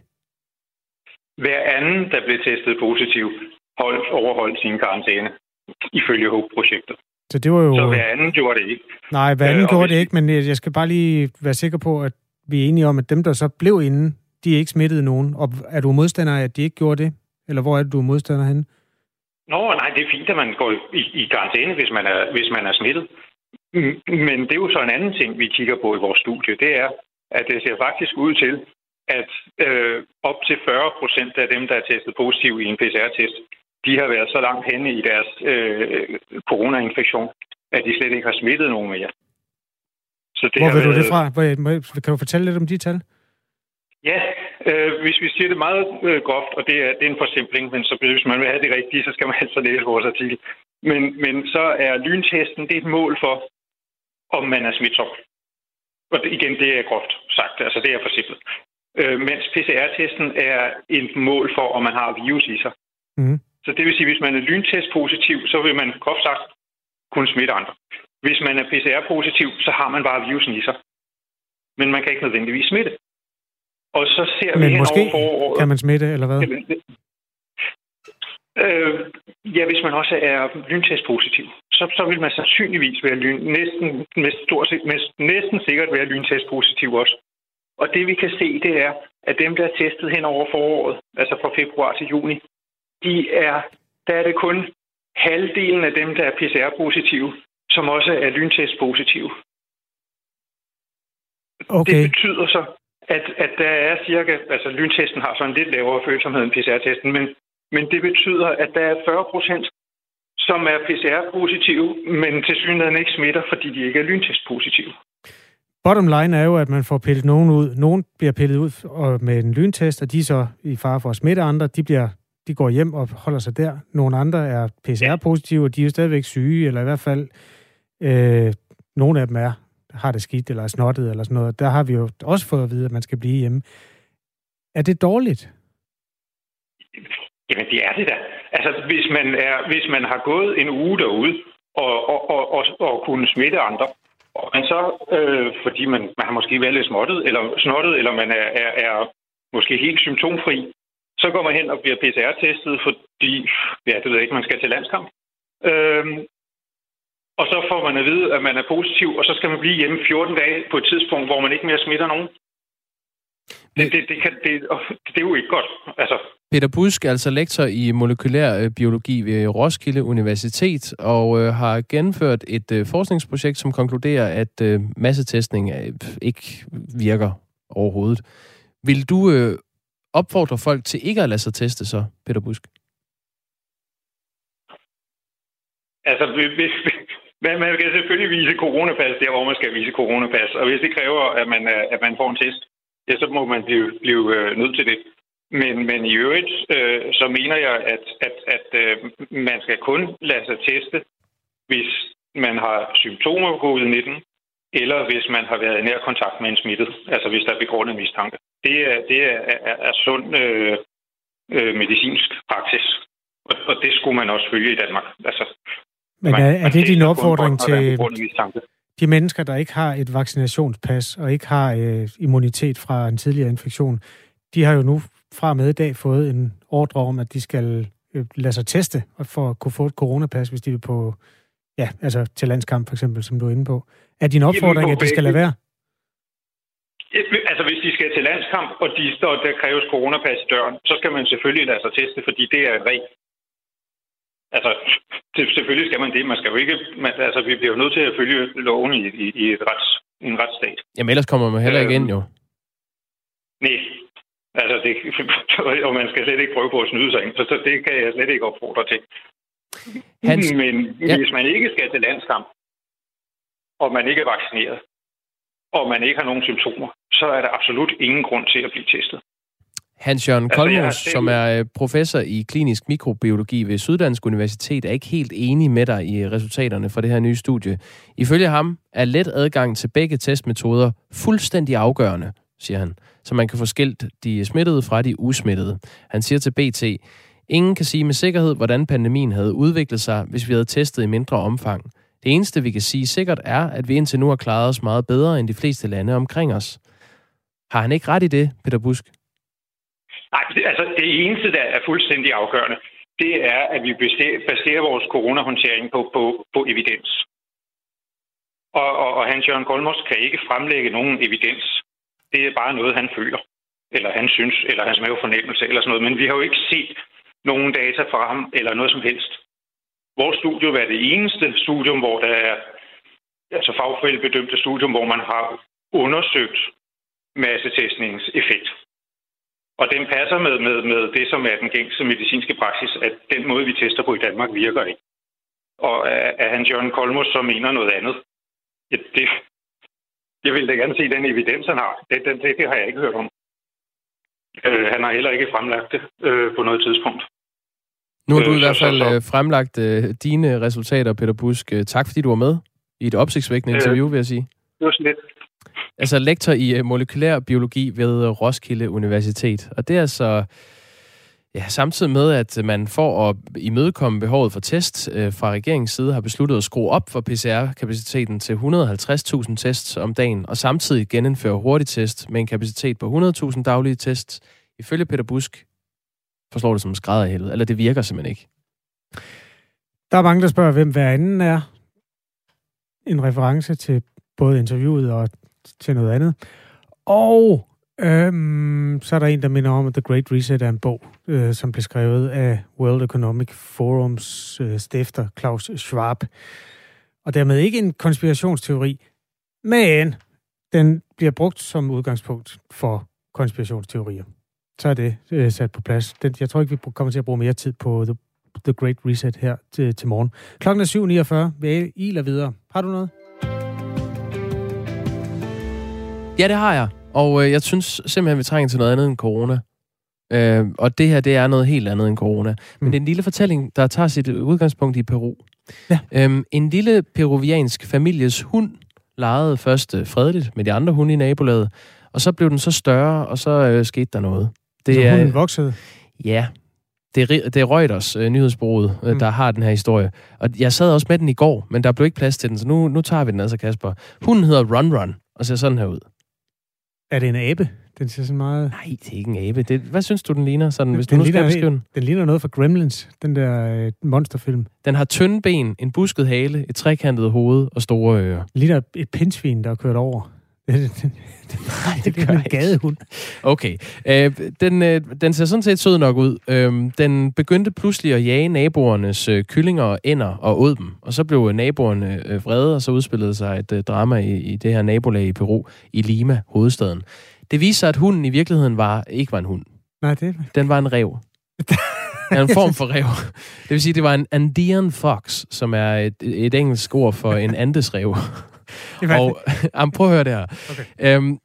Hver anden, der blev testet positiv, holdt, overholdt sin karantæne, ifølge HOPE-projektet. Så det var jo... Så hver anden gjorde det ikke. Nej, hver anden øh, gjorde det ikke, men jeg skal bare lige være sikker på, at vi er enige om, at dem, der så blev inde, de ikke smittede nogen. Og er du modstander af, at de ikke gjorde det? Eller hvor er det, du er modstander henne? Nå, nej, det er fint, at man går i, i karantæne, hvis man, er, hvis man er smittet. Men det er jo så en anden ting, vi kigger på i vores studie. Det er, at det ser faktisk ud til, at øh, op til 40 procent af dem, der er testet positiv i en PCR-test, de har været så langt henne i deres øh, coronainfektion, at de slet ikke har smittet nogen mere. Så det Hvor vil været... du det fra? Kan du fortælle lidt om de tal? Ja, øh, hvis vi siger det meget øh, groft, og det er, det er en forsimpling, men så hvis man vil have det rigtige, så skal man altså læse vores artikel. Men, men så er lyntesten det er et mål for, om man er smitsom. Og igen, det er groft sagt, altså det er for simpelt øh, mens PCR-testen er et mål for, om man har virus i sig. Mm. Så det vil sige, hvis man er lyntest-positiv, så vil man groft sagt kunne smitte andre. Hvis man er PCR-positiv, så har man bare virusen i sig. Men man kan ikke nødvendigvis smitte. Og så ser Men vi måske over foråret, kan man smitte, eller hvad? Øh, ja, hvis man også er lyntest-positiv, så, så vil man sandsynligvis være lyn, næsten, med stort, med, næsten sikkert være lyntest-positiv også. Og det vi kan se, det er, at dem, der er testet hen over foråret, altså fra februar til juni, de er, der er det kun halvdelen af dem, der er PCR-positive, som også er lyntest-positive. Okay. Det betyder så, at, at der er cirka, altså lyntesten har sådan lidt lavere følsomhed end PCR-testen, men, men det betyder, at der er 40 procent, som er PCR-positive, men til synligheden ikke smitter, fordi de ikke er lyntest-positive. Bottom line er jo, at man får pillet nogen ud. Nogen bliver pillet ud og med en lyntest, og de er så i fare for at smitte andre. De, bliver, de går hjem og holder sig der. Nogle andre er PCR-positive, og de er stadigvæk syge, eller i hvert fald øh, nogle af dem er, har det skidt eller er snottet eller sådan noget. Der har vi jo også fået at vide, at man skal blive hjemme. Er det dårligt? Jamen, det er det da. Altså, hvis man, er, hvis man har gået en uge derude og, og, og, og, og kunne smitte andre, og man så, øh, fordi man, man har måske været lidt småttet, eller snottet, eller man er, er, er måske helt symptomfri, så går man hen og bliver PCR-testet, fordi, ja, det ved jeg ikke, man skal til landskamp. Øhm, og så får man at vide, at man er positiv, og så skal man blive hjemme 14 dage på et tidspunkt, hvor man ikke mere smitter nogen. Det, det, det, kan, det, det er jo ikke godt. Altså. Peter Busk er altså lektor i molekylær øh, biologi ved Roskilde Universitet og øh, har gennemført et øh, forskningsprojekt, som konkluderer, at øh, massetestning øh, ikke virker overhovedet. Vil du øh, opfordre folk til ikke at lade sig teste så, Peter Busk? Altså, man, man kan selvfølgelig vise coronapas der, hvor man skal vise coronapas. Og hvis det kræver, at man, at man får en test, ja, så må man blive, blive øh, nødt til det. Men, men i øvrigt, øh, så mener jeg, at, at, at øh, man skal kun lade sig teste, hvis man har symptomer på covid-19, eller hvis man har været i nær kontakt med en smittet, altså hvis der er begrundet mistanke. Det er, det er, er, er sund øh, øh, medicinsk praksis, og, og det skulle man også følge i Danmark. Altså, Men er, man, er det din opfordring til de mennesker, der ikke har et vaccinationspas og ikke har øh, immunitet fra en tidligere infektion? De har jo nu fra med i dag fået en ordre om, at de skal øh, lade sig teste for at kunne få et coronapas, hvis de vil på ja, altså til landskamp for eksempel, som du er inde på. Er din opfordring, at de skal lade være? Altså, hvis de skal til landskamp, og de står, der kræves coronapas i døren, så skal man selvfølgelig lade sig teste, fordi det er en regel. Altså, det, selvfølgelig skal man det. Man skal jo ikke... Man, altså, vi bliver jo nødt til at følge loven i, i, i, et rets, i en retsstat. Jamen, ellers kommer man heller ikke ind, jo. Nej. Altså, det, og man skal slet ikke prøve på at snyde sig ind, så det kan jeg slet ikke opfordre til. Hans... Men ja. hvis man ikke skal til landskamp, og man ikke er vaccineret, og man ikke har nogen symptomer, så er der absolut ingen grund til at blive testet. Hans-Jørgen altså, Kolmos, altså, som er øh, professor i klinisk mikrobiologi ved Syddansk Universitet, er ikke helt enig med dig i resultaterne fra det her nye studie. Ifølge ham er let adgang til begge testmetoder fuldstændig afgørende, siger han, så man kan få skilt de smittede fra de usmittede. Han siger til BT, ingen kan sige med sikkerhed, hvordan pandemien havde udviklet sig, hvis vi havde testet i mindre omfang. Det eneste, vi kan sige sikkert, er, at vi indtil nu har klaret os meget bedre end de fleste lande omkring os. Har han ikke ret i det, Peter Busk? Nej, altså det eneste, der er fuldstændig afgørende, det er, at vi baserer vores coronahåndtering på, på, på evidens. Og, og, og Hans-Jørgen Kolmos kan ikke fremlægge nogen evidens. Det er bare noget, han føler, eller han synes, eller hans mavefornemmelse, eller sådan noget. Men vi har jo ikke set nogen data fra ham, eller noget som helst. Vores studium er det eneste studium, hvor der er altså fagfældebedømte studium, hvor man har undersøgt massetestningens effekt. Og den passer med, med, med det, som er den gængse medicinske praksis, at den måde, vi tester på i Danmark, virker ikke. Og at Hans Jørgen Kolmos så mener noget andet, ja, det, jeg vil da gerne se den evidens, han har. Det, det, det, det har jeg ikke hørt om. Øh, han har heller ikke fremlagt det øh, på noget tidspunkt. Nu har du øh, i hvert fald så, så. Øh, fremlagt øh, dine resultater, Peter Busk. Øh, tak fordi du var med i et opsigtsvækkende øh, interview, vil jeg sige. Det var sådan lidt. Altså lektor i øh, molekylær biologi ved øh, Roskilde Universitet. Og det er altså ja, samtidig med, at man for at imødekomme behovet for test øh, fra regeringens side har besluttet at skrue op for PCR-kapaciteten til 150.000 tests om dagen, og samtidig genindføre hurtigtest med en kapacitet på 100.000 daglige tests. Ifølge Peter Busk forslår det som skrædder i helvede, eller det virker simpelthen ikke. Der er mange, der spørger, hvem hver anden er. En reference til både interviewet og til noget andet. Og øhm, så er der en, der minder om, at The Great Reset er en bog, øh, som blev skrevet af World Economic Forums øh, stifter Klaus Schwab. Og dermed ikke en konspirationsteori, men den bliver brugt som udgangspunkt for konspirationsteorier. Så er det øh, sat på plads. Den, jeg tror ikke, vi kommer til at bruge mere tid på The, the Great Reset her til, til morgen. Klokken er 7.49. Vi iler videre. Har du noget? Ja, det har jeg. Og øh, jeg synes simpelthen, vi trænger til noget andet end corona. Øh, og det her, det er noget helt andet end corona. Men mm. det er en lille fortælling, der tager sit udgangspunkt i Peru. Ja. Øhm, en lille peruviansk families hund legede først øh, fredeligt med de andre hunde i nabolaget, og så blev den så større, og så øh, skete der noget. Det så hunden er, voksede? Ja. det, er, det er Reuters øh, nyhedsbureauet, øh, mm. der har den her historie. Og jeg sad også med den i går, men der blev ikke plads til den, så nu, nu tager vi den altså, Kasper. Hunden hedder Run Run, og ser sådan her ud. Er det en abe? Den ser sådan meget... Nej, det er ikke en abe. Det, hvad synes du, den ligner, sådan, hvis den du nu skal beskrive den? Den ligner noget fra Gremlins, den der øh, monsterfilm. Den har tynde ben, en busket hale, et trekantet hoved og store ører. Ligner et pindsvin, der er kørt over. Nej, det, det er en gadehund. Okay. Øh, den, øh, den ser sådan set sød nok ud. Øh, den begyndte pludselig at jage naboernes øh, kyllinger og ender og åd dem. Og så blev naboerne øh, vrede, og så udspillede sig et øh, drama i, i det her nabolag i Peru, i Lima, hovedstaden. Det viser sig, at hunden i virkeligheden var, ikke var en hund. Nej, det Den var en rev. Ja, en form for rev. Det vil sige, det var en Andean fox, som er et, et engelsk ord for en andesrev. Og jamen, prøv at høre det her. Okay. Øhm,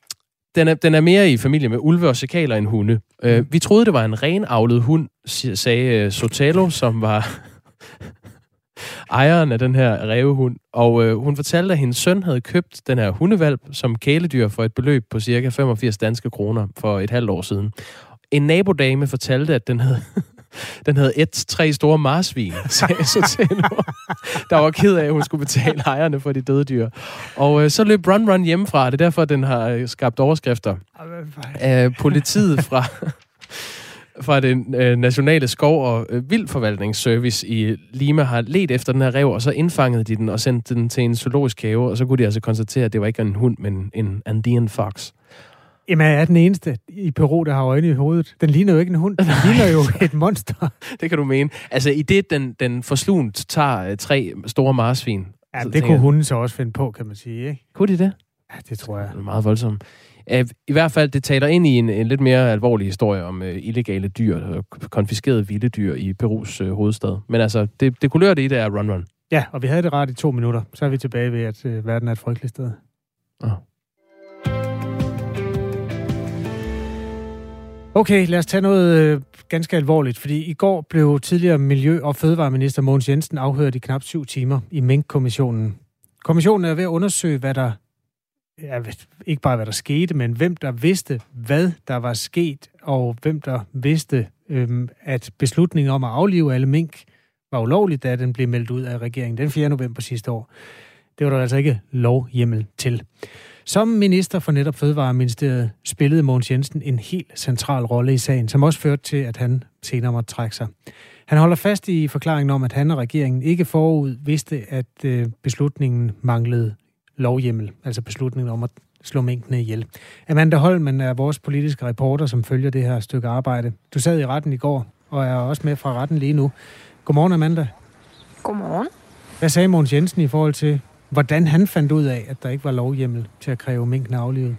den er, den er mere i familie med ulve og sekaler end hunde. Øh, vi troede, det var en renavlet hund, sagde uh, Sotelo, som var ejeren af den her revehund. Og øh, hun fortalte, at hendes søn havde købt den her hundevalp som kæledyr for et beløb på cirka 85 danske kroner for et halvt år siden. En nabodame fortalte, at den havde den havde et tre store marsvin, sagde Sotelo. der var ked af, at hun skulle betale ejerne for de døde dyr. Og øh, så løb Run Run hjemmefra. Det er derfor, den har øh, skabt overskrifter. Øh, politiet fra fra den øh, nationale skov- og øh, vildforvaltningsservice i Lima har let efter den her rev, og så indfangede de den og sendte den til en zoologisk have, og så kunne de altså konstatere, at det var ikke en hund, men en Andean fox. Jamen, jeg er den eneste i Peru, der har øjne i hovedet. Den ligner jo ikke en hund. Den ligner jo et monster. det kan du mene. Altså, i det, den, den forslunt tager uh, tre store marsvin. Ja, det kunne hunden så også finde på, kan man sige, ikke? Kunne de det? Ja, det tror jeg. Det er meget voldsomt. I hvert fald, det taler ind i en, en lidt mere alvorlig historie om uh, illegale dyr, konfiskerede vilde dyr i Perus uh, hovedstad. Men altså, det, det kulørte i det er Run Run. Ja, og vi havde det ret i to minutter. Så er vi tilbage ved, at uh, verden er et frygteligt sted. Oh. Okay, lad os tage noget øh, ganske alvorligt, fordi i går blev tidligere Miljø- og Fødevareminister Mogens Jensen afhørt i knap syv timer i Mink-kommissionen. Kommissionen er ved at undersøge, hvad der, ja, ikke bare hvad der skete, men hvem der vidste, hvad der var sket, og hvem der vidste, øhm, at beslutningen om at aflive alle mink var ulovligt, da den blev meldt ud af regeringen den 4. november sidste år. Det var der altså ikke lovhjemmel til. Som minister for netop Fødevareministeriet spillede Mogens Jensen en helt central rolle i sagen, som også førte til, at han senere måtte trække sig. Han holder fast i forklaringen om, at han og regeringen ikke forud vidste, at øh, beslutningen manglede lovhjemmel, altså beslutningen om at slå mængdene ihjel. Amanda Holmen er vores politiske reporter, som følger det her stykke arbejde. Du sad i retten i går, og er også med fra retten lige nu. Godmorgen, Amanda. Godmorgen. Hvad sagde Mogens Jensen i forhold til, hvordan han fandt ud af, at der ikke var lovhjemmel til at kræve minken aflivet?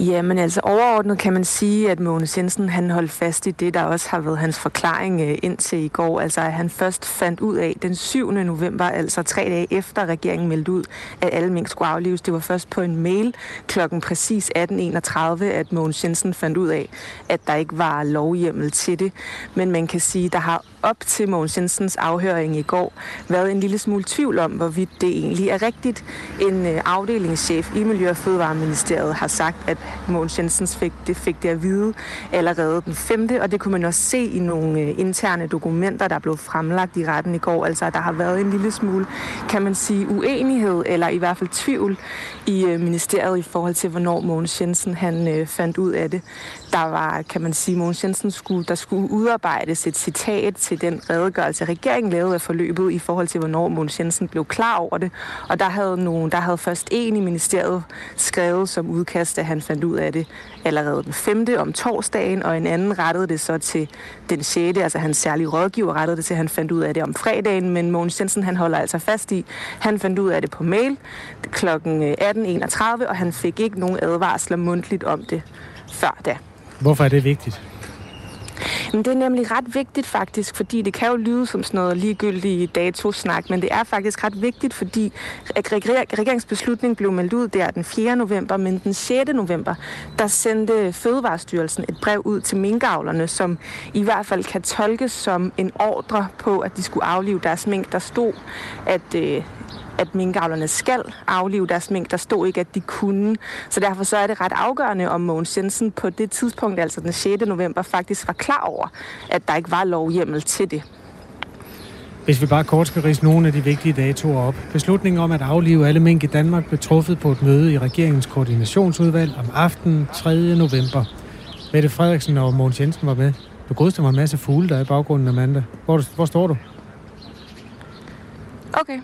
Ja, men altså overordnet kan man sige, at Mogens Jensen han holdt fast i det, der også har været hans forklaring øh, indtil i går. Altså at han først fandt ud af den 7. november, altså tre dage efter regeringen meldte ud, at alle mink skulle aflives. Det var først på en mail klokken præcis 18.31, at Mogens Jensen fandt ud af, at der ikke var lovhjemmel til det. Men man kan sige, der har op til Mogens Jensens afhøring i går været en lille smule tvivl om, hvorvidt det egentlig er rigtigt. En øh, afdelingschef i Miljø- og Fødevareministeriet har sagt, at Mogens Jensens fik det, fik det at vide allerede den 5. Og det kunne man også se i nogle øh, interne dokumenter, der blev fremlagt i retten i går. Altså, der har været en lille smule, kan man sige, uenighed, eller i hvert fald tvivl i øh, ministeriet i forhold til, hvornår Mogens Jensen han fandt ud af det. Der var, kan man sige, Mogens Jensen skulle, der skulle udarbejdes et citat til den redegørelse, regeringen lavede af forløbet i forhold til, hvornår Mogens Jensen blev klar over det. Og der havde, nogen, der havde først en i ministeriet skrevet som udkast, at han fandt ud af det allerede den 5. om torsdagen, og en anden rettede det så til den 6. Altså hans særlige rådgiver rettede det til, at han fandt ud af det om fredagen, men Mogens Jensen han holder altså fast i, han fandt ud af det på mail kl. 18.31, øh, og han fik ikke nogen advarsler mundtligt om det før da. Hvorfor er det vigtigt? Men det er nemlig ret vigtigt faktisk, fordi det kan jo lyde som sådan noget ligegyldig datosnak, men det er faktisk ret vigtigt, fordi regeringsbeslutningen blev meldt ud der den 4. november, men den 6. november, der sendte Fødevarestyrelsen et brev ud til minkavlerne, som i hvert fald kan tolkes som en ordre på, at de skulle aflive deres mink. Der stod, at øh, at minkavlerne skal aflive deres mink. Der stod ikke, at de kunne. Så derfor så er det ret afgørende, om Mogens Jensen på det tidspunkt, altså den 6. november, faktisk var klar over, at der ikke var lovhjemmel til det. Hvis vi bare kort skal rise nogle af de vigtige datoer op. Beslutningen om at aflive alle mink i Danmark blev truffet på et møde i regeringens koordinationsudvalg om aftenen 3. november. Mette Frederiksen og Mogens Jensen var med. Du godste mig en masse fugle, der er i baggrunden, Amanda. Hvor, hvor står du? Okay.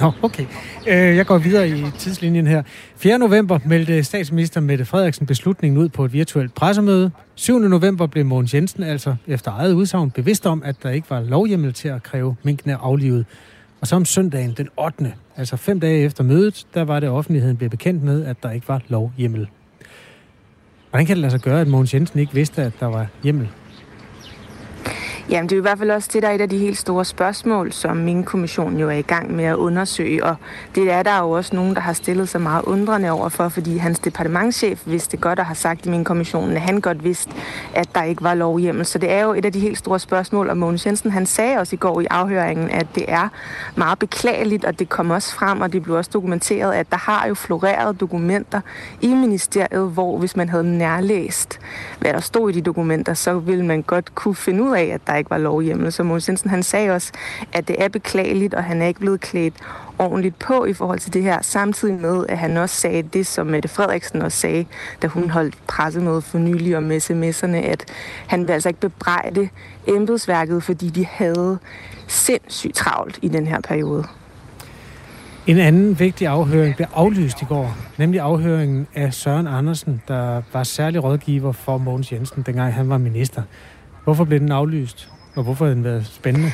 Nå, okay. Øh, jeg går videre i tidslinjen her. 4. november meldte statsminister Mette Frederiksen beslutningen ud på et virtuelt pressemøde. 7. november blev Mogens Jensen altså efter eget udsagn bevidst om, at der ikke var lovhjemmel til at kræve minkene aflivet. Og så om søndagen den 8. altså fem dage efter mødet, der var det offentligheden blev bekendt med, at der ikke var lovhjemmel. Hvordan kan det lade sig gøre, at Mogens Jensen ikke vidste, at der var hjemmel? Jamen, det er i hvert fald også det, der er et af de helt store spørgsmål, som min kommission jo er i gang med at undersøge, og det er der jo også nogen, der har stillet sig meget undrende over for, fordi hans departementschef vidste godt og har sagt i min kommission, at han godt vidste, at der ikke var lovhjemmel. Så det er jo et af de helt store spørgsmål, og Mogens Jensen, han sagde også i går i afhøringen, at det er meget beklageligt, og det kom også frem, og det blev også dokumenteret, at der har jo floreret dokumenter i ministeriet, hvor hvis man havde nærlæst, hvad der stod i de dokumenter, så ville man godt kunne finde ud af, at der ikke var lovhjemmel. Så Mogens Jensen, han sagde også, at det er beklageligt, og han er ikke blevet klædt ordentligt på i forhold til det her, samtidig med, at han også sagde det, som Mette Frederiksen også sagde, da hun holdt pressemøde for nylig om sms'erne, at han vil altså ikke bebrejde embedsværket, fordi de havde sindssygt travlt i den her periode. En anden vigtig afhøring blev aflyst i går, nemlig afhøringen af Søren Andersen, der var særlig rådgiver for Mogens Jensen, dengang han var minister. Hvorfor blev den aflyst, og hvorfor har den været spændende?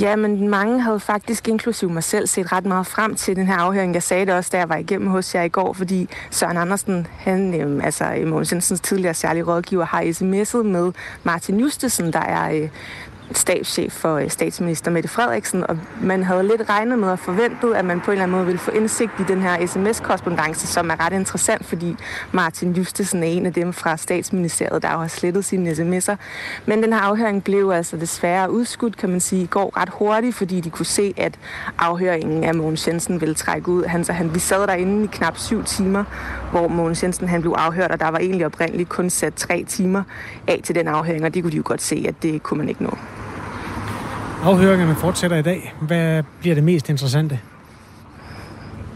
Ja, men mange havde faktisk, inklusiv mig selv, set ret meget frem til den her afhøring. Jeg sagde det også, da jeg var igennem hos jer i går, fordi Søren Andersen, han, øh, altså Mogens Jensens tidligere særlige rådgiver, har sms'et med Martin Justesen, der er øh, stabschef for øh, statsminister Mette Frederiksen, og man havde lidt regnet med og forventet, at man på en eller anden måde ville få indsigt i den her sms-korrespondence, som er ret interessant, fordi Martin Justesen er en af dem fra statsministeriet, der har slettet sine sms'er. Men den her afhøring blev altså desværre udskudt, kan man sige, i går ret hurtigt, fordi de kunne se, at afhøringen af Mogens Jensen ville trække ud. Han, så han, vi sad derinde i knap syv timer, hvor Mogens Jensen han blev afhørt, og der var egentlig oprindeligt kun sat tre timer af til den afhøring, og det kunne de jo godt se, at det kunne man ikke nå. Afhøringerne fortsætter i dag. Hvad bliver det mest interessante?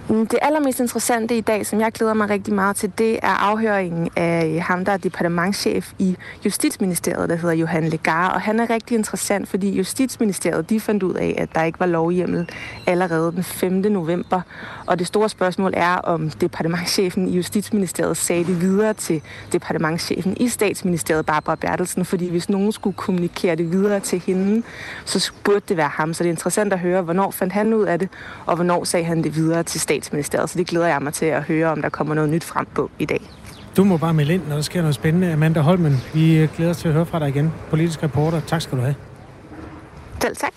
Mm, det allermest interessante i dag, som jeg glæder mig rigtig meget til, det er afhøringen af ham, der er departementchef i Justitsministeriet, der hedder Johan Legar. Og han er rigtig interessant, fordi Justitsministeriet de fandt ud af, at der ikke var lovhjemmel allerede den 5. november. Og det store spørgsmål er, om departementchefen i Justitsministeriet sagde det videre til departementchefen i Statsministeriet, Barbara Bertelsen. Fordi hvis nogen skulle kommunikere det videre til hende, så burde det være ham. Så det er interessant at høre, hvornår fandt han ud af det, og hvornår sagde han det videre til statsministeriet. Så det glæder jeg mig til at høre, om der kommer noget nyt frem på i dag. Du må bare melde ind, når der sker noget spændende. Amanda Holmen, vi glæder os til at høre fra dig igen. Politisk reporter, tak skal du have. Selv tak.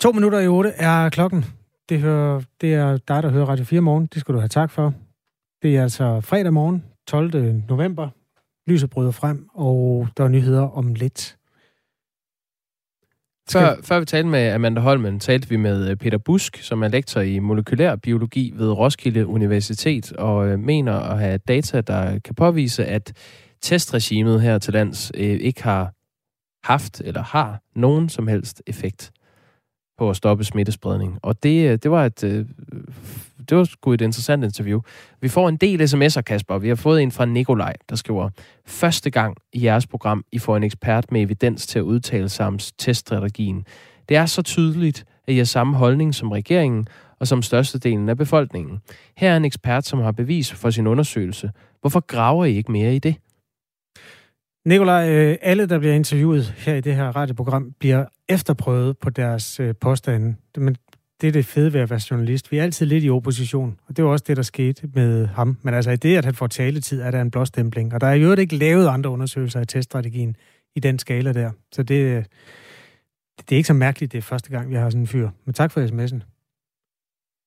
To minutter i otte er klokken. Det, hører, det er dig, der hører Radio 4 morgen. Det skal du have tak for. Det er altså fredag morgen, 12. november. Lyset bryder frem, og der er nyheder om lidt. Før, før vi talte med Amanda Holmen, talte vi med øh, Peter Busk, som er lektor i molekylær biologi ved Roskilde Universitet, og øh, mener at have data, der kan påvise, at testregimet her til lands øh, ikke har haft eller har nogen som helst effekt på at stoppe smittespredning. Og det, øh, det var et øh, det var sgu et interessant interview. Vi får en del sms'er, Kasper. Vi har fået en fra Nikolaj, der skriver, første gang i jeres program, I får en ekspert med evidens til at udtale sig om teststrategien. Det er så tydeligt, at I har samme holdning som regeringen og som størstedelen af befolkningen. Her er en ekspert, som har bevis for sin undersøgelse. Hvorfor graver I ikke mere i det? Nikolaj, øh, alle, der bliver interviewet her i det her radioprogram, bliver efterprøvet på deres øh, påstande. Men det er det fede ved at være journalist. Vi er altid lidt i opposition, og det var også det, der skete med ham. Men altså i det, at han får taletid, er der en blåstempling. Og der er jo ikke lavet andre undersøgelser af teststrategien i den skala der. Så det, øh, det er ikke så mærkeligt, det er første gang, vi har sådan en fyr. Men tak for sms'en.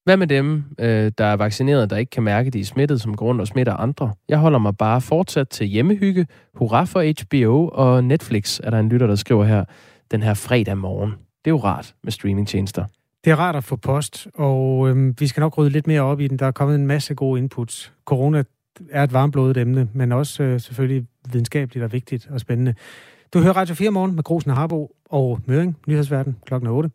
Hvad med dem, øh, der er vaccineret, der ikke kan mærke, at de er smittet som grund og smitter andre? Jeg holder mig bare fortsat til hjemmehygge. Hurra for HBO og Netflix, er der en lytter, der skriver her den her fredag morgen. Det er jo rart med streamingtjenester. Det er rart at få post, og øhm, vi skal nok rydde lidt mere op i den. Der er kommet en masse gode inputs. Corona er et varmblodet emne, men også øh, selvfølgelig videnskabeligt og vigtigt og spændende. Du hører Radio 4 morgen med Grosen og Harbo og Møring, nyhedsverden klokken 8.